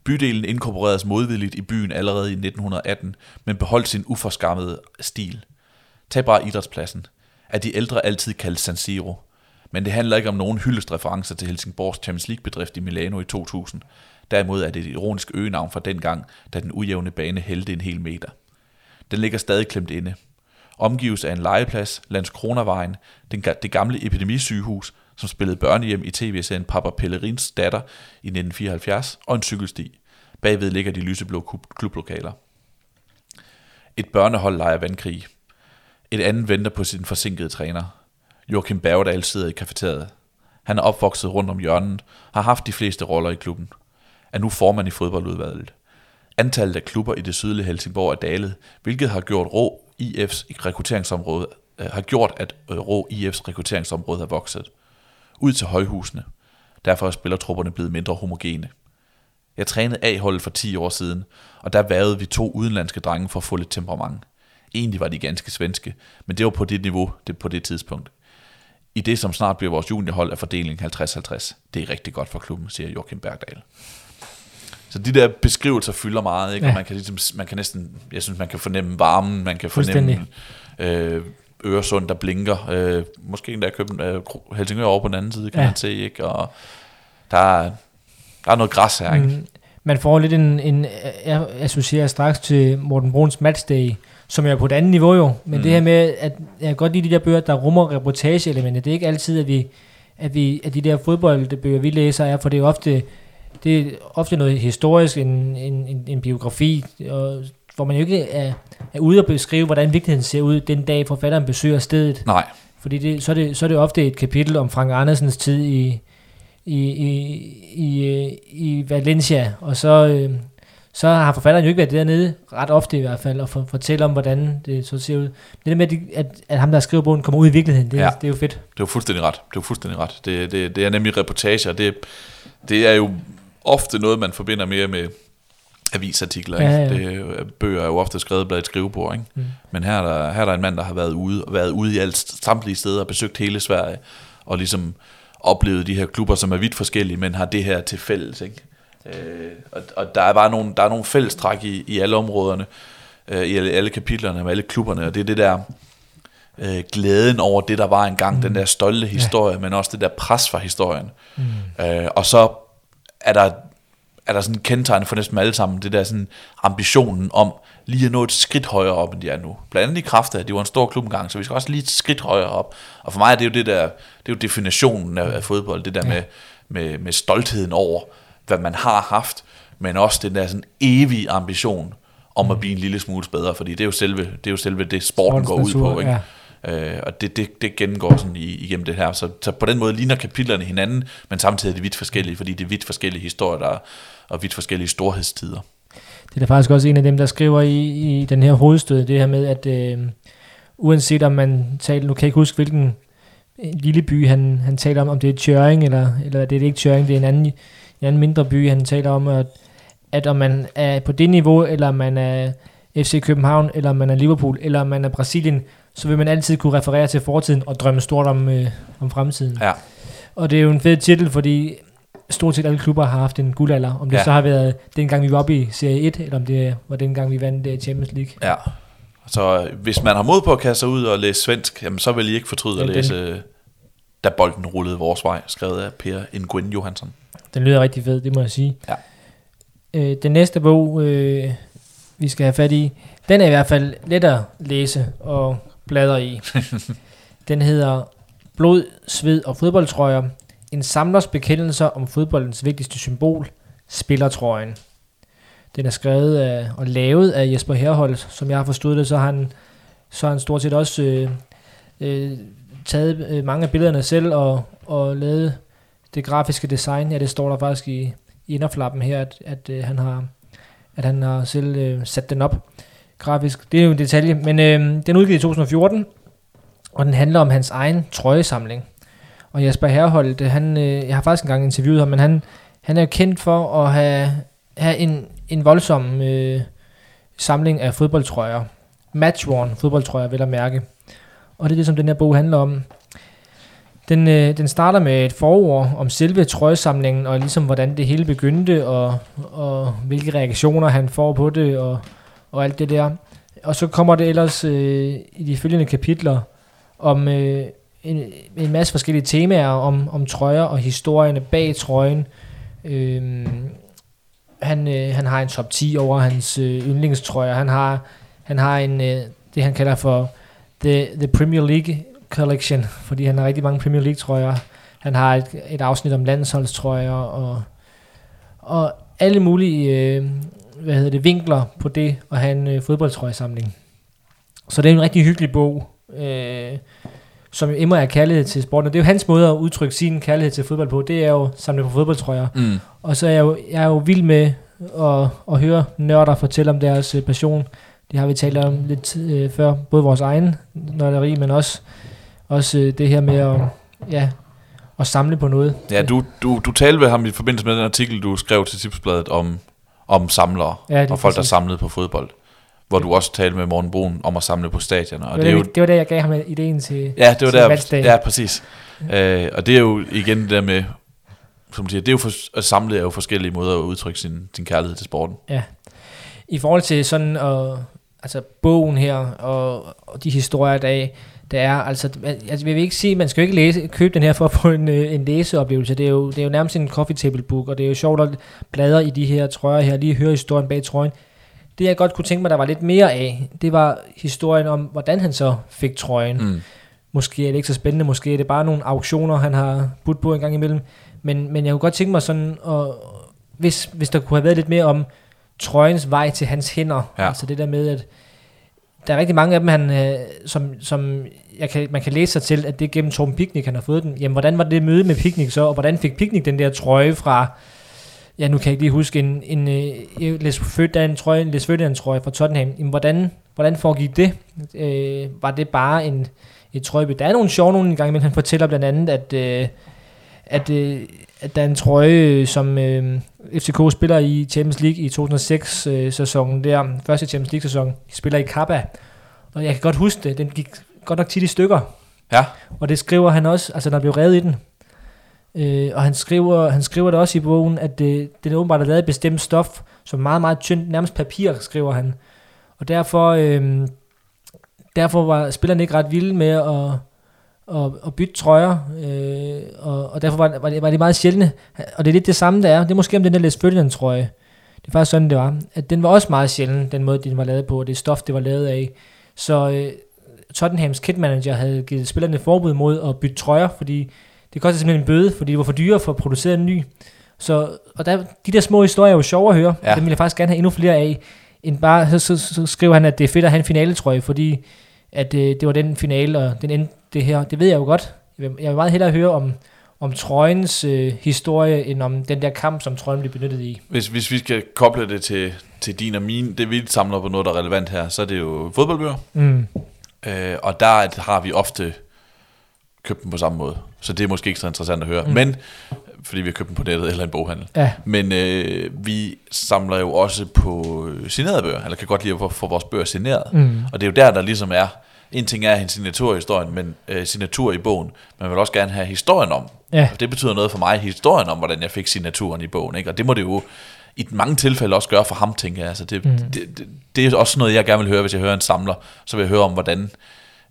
Bydelen inkorporeredes modvilligt i byen allerede i 1918, men beholdt sin uforskammede stil. Tag bare idrætspladsen. Er de ældre altid kaldt San Siro? Men det handler ikke om nogen hyldestreferencer til Helsingborgs Champions League-bedrift i Milano i 2000. Derimod er det et ironisk øgenavn fra dengang, da den ujævne bane hældte en hel meter. Den ligger stadig klemt inde. Omgives af en legeplads, Landskronavejen, det gamle epidemisygehus, som spillede børnehjem i tv-serien Papa Pellerins datter i 1974, og en cykelsti. Bagved ligger de lyseblå klublokaler. Et børnehold leger vandkrig. Et andet venter på sin forsinkede træner. Joachim Bergedal sidder i kafeteriet. Han er opvokset rundt om hjørnet, har haft de fleste roller i klubben. Er nu formand i fodboldudvalget. Antallet af klubber i det sydlige Helsingborg er dalet, hvilket har gjort Rå IF's rekrutteringsområde øh, har gjort, at øh, Rå IF's rekrutteringsområde er vokset. Ud til højhusene. Derfor er spillertrupperne blevet mindre homogene. Jeg trænede A-holdet for 10 år siden, og der værede vi to udenlandske drenge for at få lidt temperament. Egentlig var de ganske svenske, men det var på det niveau, det på det tidspunkt. I det, som snart bliver vores juniorhold, er fordelingen 50-50. Det er rigtig godt for klubben, siger Joachim Bergdal. Så de der beskrivelser fylder meget, ikke? Ja. Og man kan, ligesom, man kan næsten, jeg synes, man kan fornemme varmen, man kan fornemme øh, Øresund, der blinker. Øh, måske endda Køben, øh, Helsingør over på den anden side, kan ja. man se, ikke? Og der er, der er noget græs her, ikke? Mm. Man får lidt en, en jeg associerer straks til Morten Bruns Matchday, som er på et andet niveau jo, men mm. det her med, at jeg kan godt lide de der bøger, der rummer reportageelementer. Det er ikke altid, at vi, at vi at de der fodboldbøger, vi læser, er, for det er ofte, det er ofte noget historisk, en, en, en, en biografi, og, hvor man jo ikke er, er ude og beskrive, hvordan virkeligheden ser ud den dag, forfatteren besøger stedet. Nej. Fordi det, så, er det, så er det ofte et kapitel om Frank Andersens tid i, i, i, i, i Valencia, og så, øh, så har forfatteren jo ikke været dernede, ret ofte i hvert fald, og for, fortælle om, hvordan det så ser ud. Det der med, at, at ham, der skriver bogen, kommer ud i virkeligheden, det, ja. det er jo fedt. Det er fuldstændig ret. Det er fuldstændig ret. Det, det, det er nemlig reportager. Det, det er jo ofte noget, man forbinder mere med avisartikler. Ja, ja. Det, bøger er jo ofte skrevet blandt et skrivebord. Ikke? Mm. Men her er, der, her er der en mand, der har været ude, været ude i alt, samtlige steder, besøgt hele Sverige, og ligesom oplevet de her klubber, som er vidt forskellige, men har det her til fælles. Ikke? Øh, og, og der er bare nogle, der er nogle fællestræk i, i alle områderne, øh, i alle, alle kapitlerne, med alle klubberne, og det er det der øh, glæden over det, der var engang, mm. den der stolte historie, ja. men også det der pres fra historien. Mm. Øh, og så er der, er der sådan en kendetegn for næsten alle sammen, det der sådan ambitionen om lige at nå et skridt højere op, end de er nu. Blandt andet i kraft af, at de var en stor klub engang, så vi skal også lige et skridt højere op. Og for mig er det jo det der, det er jo definitionen af, af fodbold, det der ja. med, med, med stoltheden over, hvad man har haft, men også den der sådan evige ambition om at blive en lille smule bedre, fordi det er jo selve det, er jo selve det sporten går ud på. Ikke? Ja. Øh, og det, det, det gennemgår sådan igennem det her. Så, så på den måde ligner kapitlerne hinanden, men samtidig er de vidt forskellige, fordi det er vidt forskellige historier, der er, og vidt forskellige storhedstider. Det er da faktisk også en af dem, der skriver i, i den her hovedstød, det her med, at øh, uanset om man taler, nu kan jeg ikke huske, hvilken lille by han, han taler om, om det er Tjøring, eller, eller det er ikke Tjøring, det er en anden, en anden mindre by, han taler om, at, at om man er på det niveau, eller man er FC København, eller man er Liverpool, eller man er Brasilien, så vil man altid kunne referere til fortiden og drømme stort om, øh, om fremtiden. Ja. Og det er jo en fed titel, fordi stort set alle klubber har haft en guldalder. Om det ja. så har været dengang vi var oppe i Serie 1, eller om det var dengang vi vandt uh, Champions League. Ja, så øh, hvis man har mod på at kaste sig ud og læse svensk, jamen, så vil I ikke fortryde ja, at læse, den, da bolden rullede vores vej, skrevet af Per Nguyen Johansson. Den lyder rigtig fed, det må jeg sige. Ja. Øh, den næste bog, øh, vi skal have fat i, den er i hvert fald let at læse og bladre i. *laughs* den hedder Blod, sved og fodboldtrøjer. En samlers bekendelser om fodboldens vigtigste symbol, spillertrøjen. Den er skrevet af, og lavet af Jesper Herholdt. Som jeg har forstået det, så har han, så har han stort set også øh, øh, taget øh, mange af billederne selv og, og lavet det grafiske design. Ja, det står der faktisk i, i inderflappen her, at, at, øh, han, har, at han har selv øh, sat den op grafisk. Det er jo en detalje, men øh, den er udgivet i 2014, og den handler om hans egen trøjesamling. Og Jesper Herholdt, øh, han, øh, jeg har faktisk engang interviewet ham, men han, han er jo kendt for at have, have en, en voldsom øh, samling af fodboldtrøjer. Matchworn fodboldtrøjer, vil jeg mærke. Og det er det, som den her bog handler om. Den, øh, den starter med et forord om selve trøjesamlingen, og ligesom hvordan det hele begyndte, og, og hvilke reaktioner han får på det, og, og alt det der. Og så kommer det ellers øh, i de følgende kapitler om øh, en, en masse forskellige temaer om, om trøjer og historierne bag trøjen. Øh, han, øh, han har en top 10 over hans øh, yndlingstrøjer. Han har, han har en, øh, det, han kalder for the, the Premier League Collection, fordi han har rigtig mange Premier League trøjer. Han har et, et afsnit om landsholdstrøjer og, og alle mulige øh, hvad hedder det, vinkler på det at have en øh, fodboldtrøjesamling. Så det er en rigtig hyggelig bog, øh, som emmer er kærlighed til sporten. Og det er jo hans måde at udtrykke sin kærlighed til fodbold på. Det er jo samle på fodboldtrøjer. Mm. Og så er jeg jo, jeg er jo vild med at, at høre nørder fortælle om deres øh, passion. Det har vi talt om lidt øh, før. Både vores egen nørderi, men også, også øh, det her med at, ja, at samle på noget. Ja, du, du, du talte med ham i forbindelse med den artikel, du skrev til Tipsbladet om, om samlere Ja, og folk, der samlede på fodbold. Hvor du også talte med Morten Brun om at samle på stadioner. Og det, var det, det var det, jeg gav ham ideen til. Ja, det var der. Ja, præcis. Øh, og det er jo igen det der med, som siger, det er jo for, at samle er jo forskellige måder at udtrykke sin, sin kærlighed til sporten. I forhold til sådan, og, altså bogen her, og, og de historier, der er, der er, altså, altså, jeg vil ikke sige, man skal jo ikke læse, købe den her for at få en, øh, en læseoplevelse. Det er, jo, det er jo nærmest en coffee table book, og det er jo sjovt at bladre i de her trøjer her, lige høre historien bag trøjen. Det jeg godt kunne tænke mig, der var lidt mere af, det var historien om, hvordan han så fik trøjen. Mm. Måske er det ikke så spændende, måske er det bare nogle auktioner, han har budt på en gang imellem. Men, men jeg kunne godt tænke mig sådan, at, hvis, hvis der kunne have været lidt mere om trøjens vej til hans hænder. Ja. Altså det der med, at der er rigtig mange af dem, han, øh, som, som jeg kan, man kan læse sig til, at det er gennem Torben Picnic, han har fået den. Jamen, hvordan var det møde med Picnic så, og hvordan fik Picnic den der trøje fra, ja, nu kan jeg ikke lige huske, en, en øh, Les Ferdinand trøje, en Les Ferdinand trøje fra Tottenham. Jamen, hvordan, hvordan foregik det? Øh, var det bare en, et trøjebytte? Der er nogle sjove nogle en gang, men han fortæller blandt andet, at, øh, at, øh, at der er en trøje, som øh, FCK spiller i Champions League i 2006-sæsonen der, første Champions League-sæson, spiller i Kappa, og jeg kan godt huske det, den gik godt nok tit i stykker, Ja, og det skriver han også, altså der blev revet i den. Øh, og han skriver, han skriver det også i bogen, at det, det er åbenbart er lavet af bestemt stof, som meget, meget tyndt, nærmest papir, skriver han. Og derfor, øh, derfor var spillerne ikke ret vilde med at, at, at bytte trøjer, øh, og, og derfor var, var, det, var det meget sjældne. Og det er lidt det samme, der er. Det er måske om den der Les Ferdinand trøje. Det er faktisk sådan, det var. At den var også meget sjælden, den måde, den var lavet på, og det stof, det var lavet af. Så øh, Tottenhams kit manager havde givet spillerne forbud mod at bytte trøjer, fordi det kostede simpelthen en bøde, fordi det var for dyre for at producere en ny. Så, og der, de der små historier er jo sjove at høre. Ja. Dem vil jeg faktisk gerne have endnu flere af. End bare, så, så, så skriver han, at det er fedt at have en finaletrøje, fordi at øh, det var den finale, og den endte det her. Det ved jeg jo godt. Jeg vil, jeg vil meget hellere høre om, om trøjens øh, historie, end om den der kamp, som trøjen blev benyttet i. hvis, hvis vi skal koble det til, til din og min, det vi samler på noget, der er relevant her, så er det jo fodboldbøger. Mm. Øh, og der har vi ofte købt dem på samme måde. Så det er måske ikke så interessant at høre. Mm. Men, fordi vi har købt dem på nettet eller en boghandel. Ja, Men øh, vi samler jo også på øh, signerede bøger, eller kan godt lide at få, vores bøger signeret. mm. Og det er jo der, der ligesom er, en ting er en signatur i historien, men øh, signatur i bogen, man vil også gerne have historien om. ja. Og det betyder noget for mig, historien om, hvordan jeg fik signaturen i bogen. Ikke? Og det må det jo i mange tilfælde også gøre for ham, tænker jeg. Altså det. Mm. det, det, det er også noget, jeg gerne vil høre, hvis jeg hører en samler. Så vil jeg høre om, hvordan,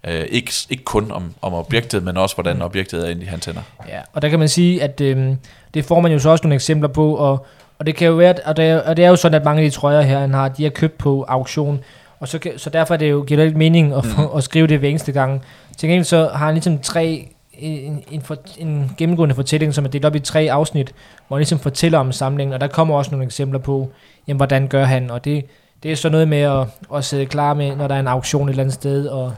øh, ikke, ikke kun om, om objektet, men også hvordan objektet er inde i hans hænder. Ja, og der kan man sige, at øhm, det får man jo så også nogle eksempler på, og, og det kan jo være, og det, er, og det er jo sådan, at mange af de trøjer her, han har, de er købt på auktion, og så, så derfor er det jo, giver det ikke mening at, mm. at skrive det hver eneste gang. Til gengæld så har han ligesom tre, en, en, for, en gennemgående fortælling, som er delt op i tre afsnit, hvor han ligesom fortæller om samlingen, og der kommer også nogle eksempler på, jamen, hvordan gør han, og det, det er så noget med at, at sidde klar med, når der er en auktion et eller andet sted, og,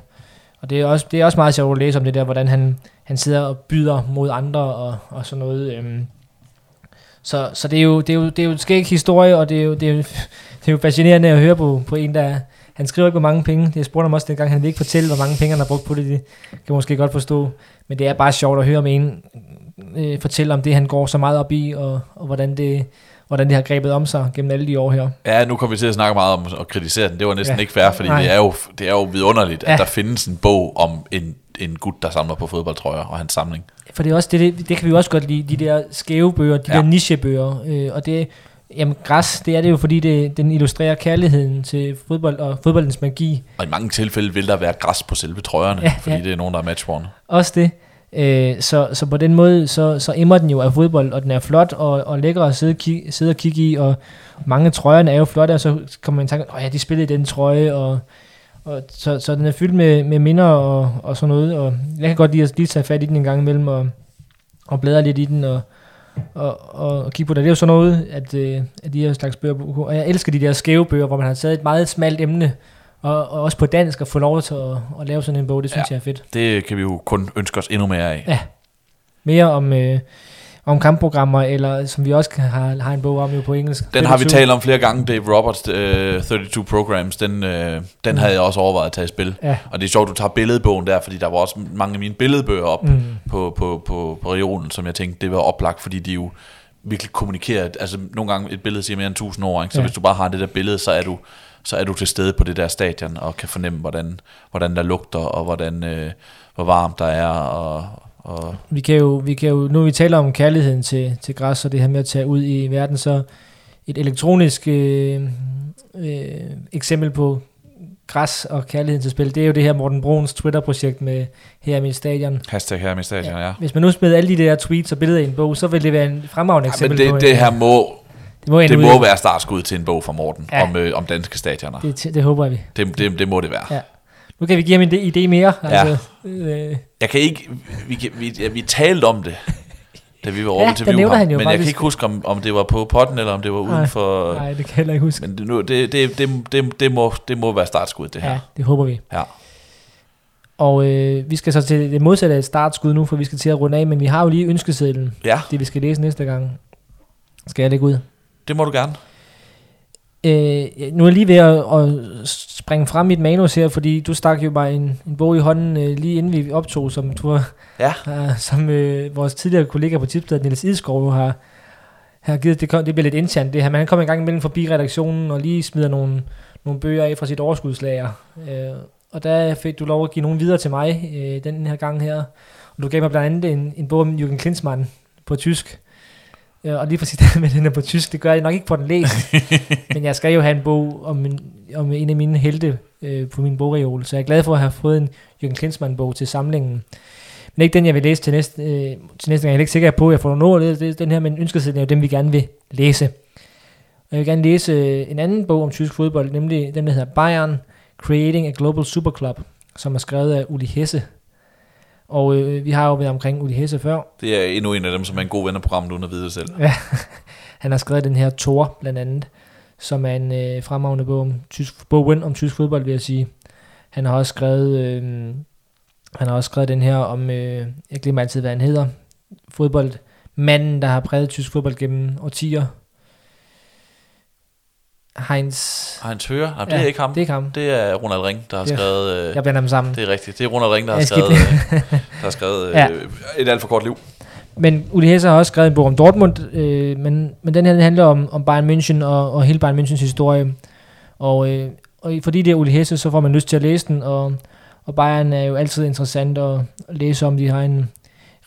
og det, er også, det er også meget sjovt at læse om det der, hvordan han, han sidder og byder mod andre og, og sådan noget. Øhm. Så, så det er jo, det er jo, det er jo en skæg historie, og det er jo, det er jo, *laughs* det er jo fascinerende at høre på, på en, der han skriver ikke, hvor mange penge. Det spurgte ham også dengang, han vil ikke fortælle, hvor mange penge han har brugt på det. Det kan måske godt forstå. Men det er bare sjovt at høre om en, øh, fortælle om det, han går så meget op i, og, og hvordan, det, hvordan det har grebet om sig gennem alle de år her. Ja, nu kommer vi til at snakke meget om at kritisere den. Det var næsten Ja. ikke fair, fordi Nej. det er, jo, det er jo vidunderligt, Ja. at der findes en bog om en, en gut, der samler på fodboldtrøjer og hans samling. For det er også det, det, det kan vi også godt lide, de der skæve bøger, de ja. Der nichebøger, øh, og det, jamen græs, det er det jo, fordi det, den illustrerer kærligheden til fodbold og fodboldens magi. Og i mange tilfælde vil der være græs på selve trøjerne, Ja, fordi ja. det er nogen, der er matchworn. Også det. Øh, så, så på den måde, så, så emmer den jo af fodbold, og den er flot og, og lækker at sidde, ki- sidde og kigge i, og mange trøjerne er jo flotte, og så kommer man i tanke, åh ja, de spillede i den trøje, og, og så, så den er fyldt med, med minder og, og sådan noget, og jeg kan godt lide at lige tage fat i den en gang imellem, og, og bladre lidt i den, og, og, og, og kigge på det. Det er jo sådan noget, at, øh, at de her slags bøger, og jeg elsker de der skæve bøger, hvor man har taget et meget smalt emne, og, og også på dansk, at få lov til at, at lave sådan en bog, det synes ja. Jeg er fedt. Det kan vi jo kun ønske os endnu mere af. Ja. Mere om, øh, om kampprogrammer, eller som vi også har, har en bog om jo på engelsk. Den har vi 32. talt om flere gange, Dave Roberts øh, 32 Programs, den, øh, den Mm. havde jeg også overvejet at tage i spil. Ja. Og det er sjovt, du tager billedbogen der, fordi der var også mange af mine billedbøger op Mm. på, på, på, på regionen, som jeg tænkte, det var oplagt, fordi de jo virkelig kommunikerer. Altså nogle gange et billede siger mere end 1000 ord, ikke? så ja. hvis du bare har det der billede, så er du så er du til stede på det der stadion og kan fornemme, hvordan, hvordan der lugter, og hvordan, øh, hvor varmt der er, og, og Vi kan jo, vi kan jo, nu vi taler om kærligheden til, til græs, og det her med at tage ud i verden, så et elektronisk øh, øh, eksempel på græs og kærligheden til spil, det er jo det her Morten Bruns Twitter-projekt med her i mit stadion. hashtag her med stadion, ja. ja. Hvis man nu smed alle de der tweets og billeder i en bog, så vil det være en fremragende ja eksempel men på det, en- det her må, det må, det ud må i- være startskud til en bog fra Morten Ja. om, øh, om danske stadioner. Det, det, håber vi. det, det, det må det være. Ja. Nu kan vi give ham en idé, mere. Ja. Altså, øh, Jeg kan ikke, vi, kan, vi, ja, vi talte om det, da vi var over Ja, nævner ham, han jo men jeg kan ikke huske, om, om det var på potten, eller om det var uden Nej. for... nej, det kan jeg heller ikke huske. Men det, nu, det, det, det, det, det, må, det må være startskud, det her. Ja, det håber vi. Ja. Og øh, vi skal så til det modsatte af et startskud nu, for vi skal til at runde af, men vi har jo lige ønskesedlen, ja, det vi skal læse næste gang. Skal jeg lægge ud? Det må du gerne. Øh, nu er jeg lige ved at, at springe frem i et manus her, fordi du stak jo bare en, en bog i hånden øh, lige inden vi optog, som, du har, Ja, har, som øh, vores tidligere kollega på Tipsbladet, Niels Idskov, har, har givet. Det, kom, det bliver lidt internt det her, men han kommer en gang imellem forbi redaktionen og lige smider nogle, nogle bøger af fra sit overskudslager. Øh, og der fik du lov at give nogle videre til mig øh, den her gang her. Og du gav mig blandt andet en, en bog om Jürgen Klinsmann på tysk. Ja, og lige præcis *laughs* det med den er på tysk, det gør jeg nok ikke på den læst. *laughs* men jeg skal jo have en bog om en, om en af mine helte øh, på min bogreol, så jeg er glad for at have fået en Jürgen Klinsmann-bog til samlingen. Men ikke den, jeg vil læse til næste, øh, til næste gang. Jeg er ikke sikker på, at jeg får noget af det, den her, men ønskesiden er jo dem, vi gerne vil læse. Og jeg vil gerne læse øh, en anden bog om tysk fodbold, nemlig den, der hedder Bayern, Creating a Global Superclub, som er skrevet af Uli Hesse. Og øh, vi har jo været omkring Uli Hesse før, det er endnu en af dem, som er en god ven af programmet, uden at vide det selv. *laughs* Han har skrevet den her Tor, blandt andet, som er en øh, fremragende bog om tysk, bogen om tysk fodbold, vil jeg sige. Han har også skrevet, øh, han har også skrevet den her om, øh, jeg glemmer altid, hvad han hedder, fodboldmanden, der har præget tysk fodbold gennem årtier. Heinz, Heinz Høger? Nej, det Ja, er ikke ham. det er ikke ham. Det er Ronald Ring, der har Det skrevet... Øh, Jeg blander dem sammen. Det er rigtigt. Det er Ronald Ring, der har Jeg skrevet, øh, *laughs* der har skrevet øh, Ja. et alt for kort liv. Men Uli Hesse har også skrevet en bog om Dortmund, øh, men, men den her den handler om, om Bayern München og, og hele Bayern Münchens historie. Og, øh, og fordi det er Uli Hesse, så får man lyst til at læse den, og, og Bayern er jo altid interessant at, at læse om. De har en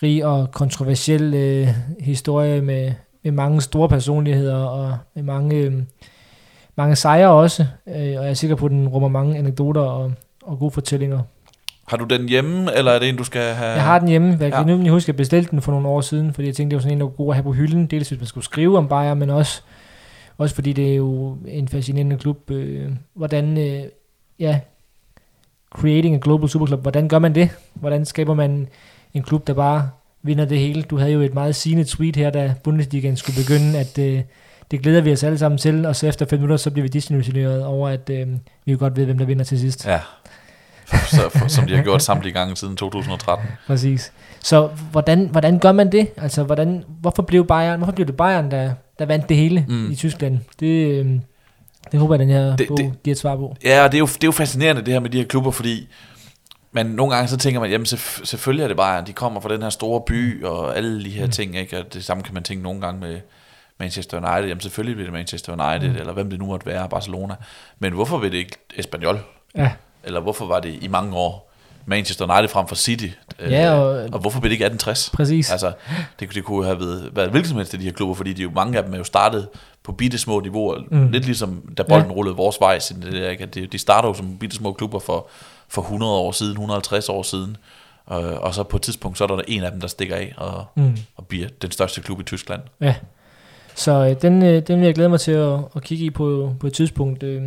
rig og kontroversiel øh, historie med, med mange store personligheder og med mange, øh, mange sejre også. Øh, og jeg er sikker på, at den rummer mange anekdoter og, og gode fortællinger. Har du den hjemme, eller er det en, du skal have? Jeg har den hjemme. Jeg kan Ja. ja. nemlig huske, at jeg bestilte den for nogle år siden, fordi jeg tænkte, det var sådan en, der var god at have på hylden. Dels hvis man skulle skrive om Bayern, men også, også fordi det er jo en fascinerende klub. Øh, hvordan, øh, ja, creating a global superclub, hvordan gør man det? Hvordan skaber man en klub, der bare vinder det hele? Du havde jo et meget sigende tweet her, da Bundesligaen skulle begynde, at øh, det glæder vi os alle sammen til, og så efter fem minutter, så bliver vi desillusioneret over, at øh, vi jo godt ved, hvem der vinder til sidst. Ja. Så, for, som de har gjort samtlige gange siden 2013. Præcis. Så hvordan, hvordan gør man det? Altså, hvordan, hvorfor blev Bayern, hvorfor blev det Bayern, der, der vandt det hele Mm. i Tyskland? Det, øh, det håber jeg, den her Det- bog det- giver et svar på. Ja, og det er, jo, det er jo fascinerende det her med de her klubber, fordi Men nogle gange så tænker man, jamen selvf- selvfølgelig er det Bayern, de kommer fra den her store by, og alle de her mm. ting, ikke? Og det samme kan man tænke nogle gange med Manchester United, jamen selvfølgelig bliver det Manchester United, mm. eller hvem det nu måtte være, Barcelona. Men hvorfor vil det ikke Espanyol? Ja. Eller hvorfor var det i mange år Manchester United frem for City? Ja, Øh, og- og hvorfor blev det ikke 1860? Præcis. Altså, det, det kunne have været, været hvilket som helst af de her klubber, fordi de jo, mange af dem er jo startet på bitte små niveauer. Mm. Lidt ligesom, da bolden Ja. ja. rullede vores vej. Siden det der, ikke? De, de starter jo som bitte små klubber for, for 100 år siden, 150 år siden. Og, og så på et tidspunkt, så er der en af dem, der stikker af og, mm. og bliver den største klub i Tyskland. Ja. Så øh, den, øh, den vil jeg glæde mig til at, at kigge i på, på et tidspunkt. Øh.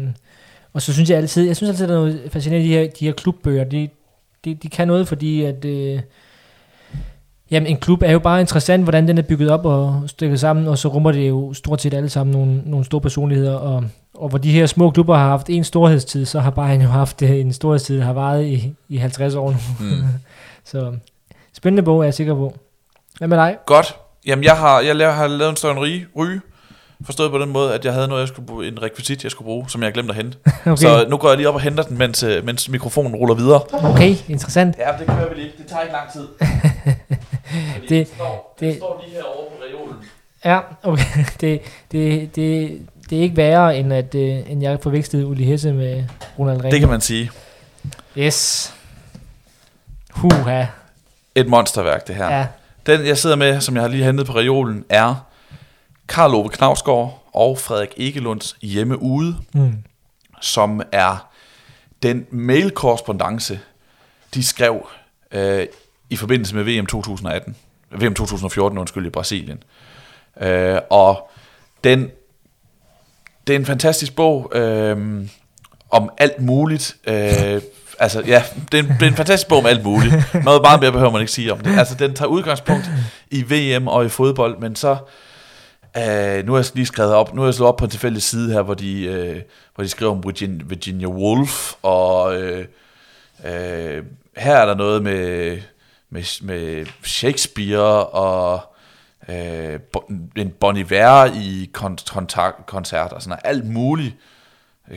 Og så synes jeg altid, jeg synes altid, der er noget fascinerende de her, de her klubbøger. De, de, de kan noget, fordi at, øh, jamen, en klub er jo bare interessant, hvordan den er bygget op og stykket sammen, og så rummer det jo stort set alle sammen nogle, nogle store personligheder. Og, og hvor de her små klubber har haft en storhedstid, så har Bayern jo haft øh, en storhedstid, der har varet i, i 50 år nu. Mm. *laughs* Så spændende bog, er jeg sikker på. Hvad med dig? Godt. Jamen, jeg har, jeg laver, har lavet en større ryge, ryge. Forstået på den måde, at jeg havde noget, jeg skulle bruge, en rekvisit, jeg skulle bruge, som jeg glemte at hente. *laughs* Okay. Så nu går jeg lige op og henter den, mens, øh, mens mikrofonen ruller videre. okay interessant. Ja, det kører vi lige. Det tager ikke lang tid. *laughs* Fordi Det- det, står, det, det- står lige herovre på reolen. Ja, okay. *laughs* Det, det, det, det er ikke værre, end at øh, end jeg forvekslede Uli Hesse med Ronald Reagan. Det kan man sige. Yes. Huha. Et monsterværk, det her. Ja. Den, jeg sidder med, som jeg har lige hentet på reolen, er Karl Ove Knavsgaard og Frederik Egelunds hjemmeude, Mm. som er den mailkorrespondence, de skrev øh, i forbindelse med VM 2018. VM 2014, undskyld, i Brasilien. Øh, og den, det er en fantastisk bog øh, om alt muligt. Øh, altså, ja, det er, en, det er en fantastisk bog om alt muligt. Noget meget mere behøver man ikke sige om det. Altså, den tager udgangspunkt i VM og i fodbold, men så... Uh, nu har jeg lige skrevet op, nu har jeg slået op på en tilfældig side her, hvor de, uh, hvor de skriver om Virginia, Virginia Woolf, og uh, uh, her er der noget med, med, med Shakespeare, og uh, en Bon Iver i kon- kontakt, koncert, og sådan noget, alt muligt.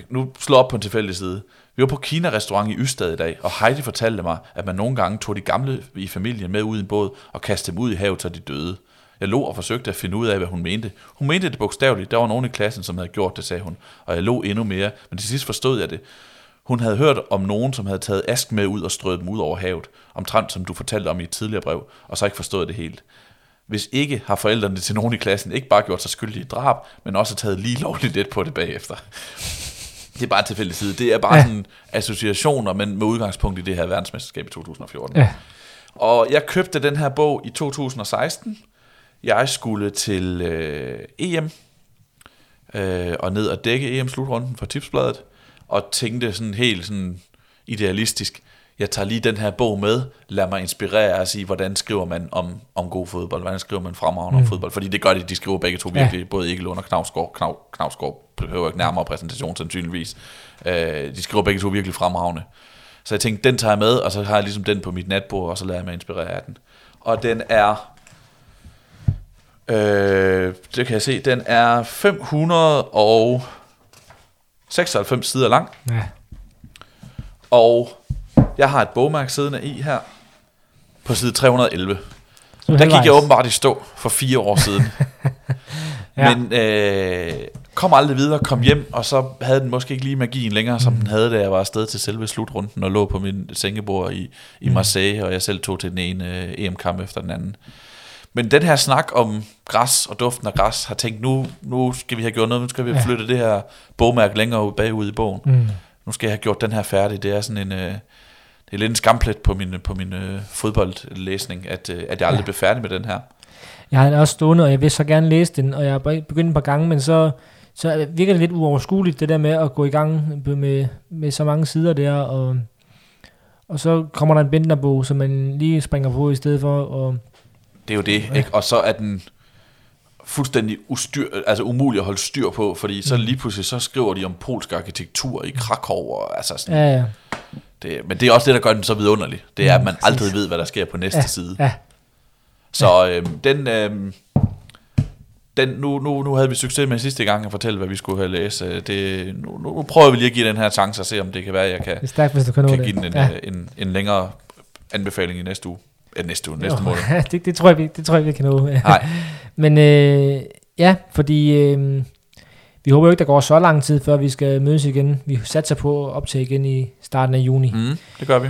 Nu slår op på en tilfældig side. Vi var på Kina-restaurant i Ystad i dag, og Heidi fortalte mig, at man nogle gange tog de gamle i familien med ud i en båd og kastede dem ud i havet, så de døde. Jeg lå og forsøgte at finde ud af, hvad hun mente. Hun mente det bogstaveligt. Der var nogen i klassen, som havde gjort det, sagde hun. Og jeg lå endnu mere, men til sidst forstod jeg det. Hun havde hørt om nogen, som havde taget ask med ud og strøget dem ud over havet. Omtrent som du fortalte om i et tidligere brev, og så ikke forstået det helt. Hvis ikke har forældrene til nogen i klassen ikke bare gjort sig skyldige i drab, men også taget lige lovligt lidt på det bagefter. Det er bare tilfældig side. Det er bare Ja. ja. sådan associationer, men med udgangspunkt i det her verdensmesterskab i 2014. Ja. Og jeg købte den her bog i 2016. Jeg skulle til øh, EM øh, og ned og dække EM-slutrunden for Tipsbladet, og tænkte sådan helt sådan idealistisk, jeg tager lige den her bog med, lad mig inspirere og sige, hvordan skriver man om, om god fodbold, hvordan skriver man fremragende mm. om fodbold, fordi det gør de, de skriver begge to virkelig, ja. både Egelund og Knavsgaard, Knav, Knavsgaard behøver ikke nærmere præsentation sandsynligvis, øh, de skriver begge to virkelig fremragende. Så jeg tænkte, den tager jeg med, og så har jeg ligesom den på mit natbord, og så lader jeg mig inspirere af den. Og den er, øh, det kan jeg se, den er 596 sider lang, ja. og jeg har et bogmærke siddende i her, på side 311. Så Der gik jeg åbenbart i stå for fire år siden. *laughs* Ja. Men øh, kom aldrig videre, kom hjem, og så havde den måske ikke lige magien længere, som Mm. den havde, da jeg var afsted til selve slutrunden, og lå på min sengebord i, i Mm. Marseille, og jeg selv tog til den ene øh, EM-kamp efter den anden. Men den her snak om græs og duften af græs, har tænkt, nu, nu skal vi have gjort noget, nu skal vi have Ja. flyttet det her bogmærke længere ud- bagud i bogen. Mm. Nu skal jeg have gjort den her færdig. Det er sådan en... Øh, det er lidt en skamplet på min, på min øh, fodboldlæsning, at, øh, at jeg aldrig Ja. blev færdig med den her. Jeg har den også stående, og jeg vil så gerne læse den, og jeg har be- begyndt et par gange, men så, så virker det lidt uoverskueligt, det der med at gå i gang med, med så mange sider der, og, og så kommer der en Bentner-bog, som man lige springer på i stedet for, og Det er jo det, ikke? Og så er den fuldstændig ustyr, altså umulig at holde styr på, fordi så Mm. lige pludselig så skriver de om polsk arkitektur i Krakow, og altså sådan, ja, ja, det, men det er også det, der gør den så vidunderlig. Det er, at man aldrig ved, hvad der sker på næste ja, side. ja, Så øhm, den, øhm, den, nu, nu, nu havde vi succes med sidste gang at fortælle, hvad vi skulle have læst. Øh, det, nu, nu, nu prøver vi lige at give den her chance og se, om det kan være, at jeg kan, Det er stærkt, hvis du kan kan give den en, ja. ja. en, en længere anbefaling i næste uge. Ja, næste uge, næste Jo, måned. *laughs* det, det, tror jeg, vi, det tror jeg, vi kan nå. Nej, *laughs* Men øh, ja, fordi øh, vi håber jo ikke, der går så lang tid, før vi skal mødes igen. Vi satser på at optage igen i starten af juni. Mm. mm, det gør vi.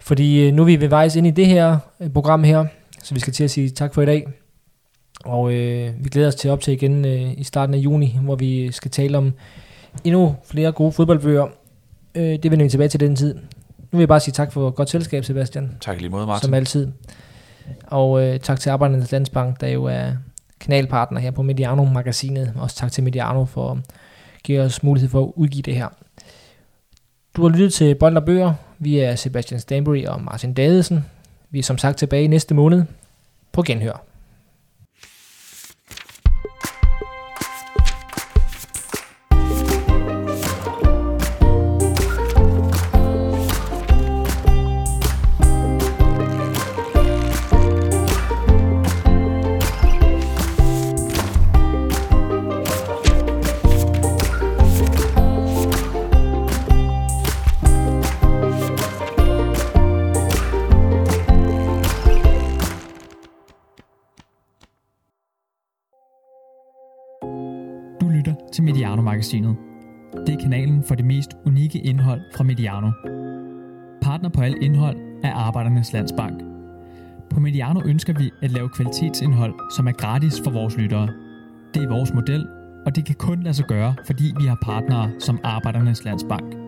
Fordi øh, nu er vi ved vejs ind i det her øh, program her, så vi skal til at sige tak for i dag. Og øh, vi glæder os til at optage igen øh, i starten af juni, hvor vi skal tale om endnu flere gode fodboldbøger. Øh, det vender vi tilbage til den tid. Nu vil jeg bare sige tak for godt selskab, Sebastian, Tak lige måde, Martin. som altid. Og øh, tak til Arbejdernes Landsbank, der jo er kanalpartner her på Mediano-magasinet. Også tak til Mediano for at give os mulighed for at udgive det her. Du har lyttet til Bold og Bøger. Vi er Sebastian Stanbury og Martin Dadesen. Vi er som sagt tilbage næste måned. På genhør. Mediano-magasinet. Det er kanalen for det mest unikke indhold fra Mediano. Partner på alt indhold er Arbejdernes Landsbank. På Mediano ønsker vi at lave kvalitetsindhold, som er gratis for vores lyttere. Det er vores model, og det kan kun lade sig gøre, fordi vi har partnere som Arbejdernes Landsbank.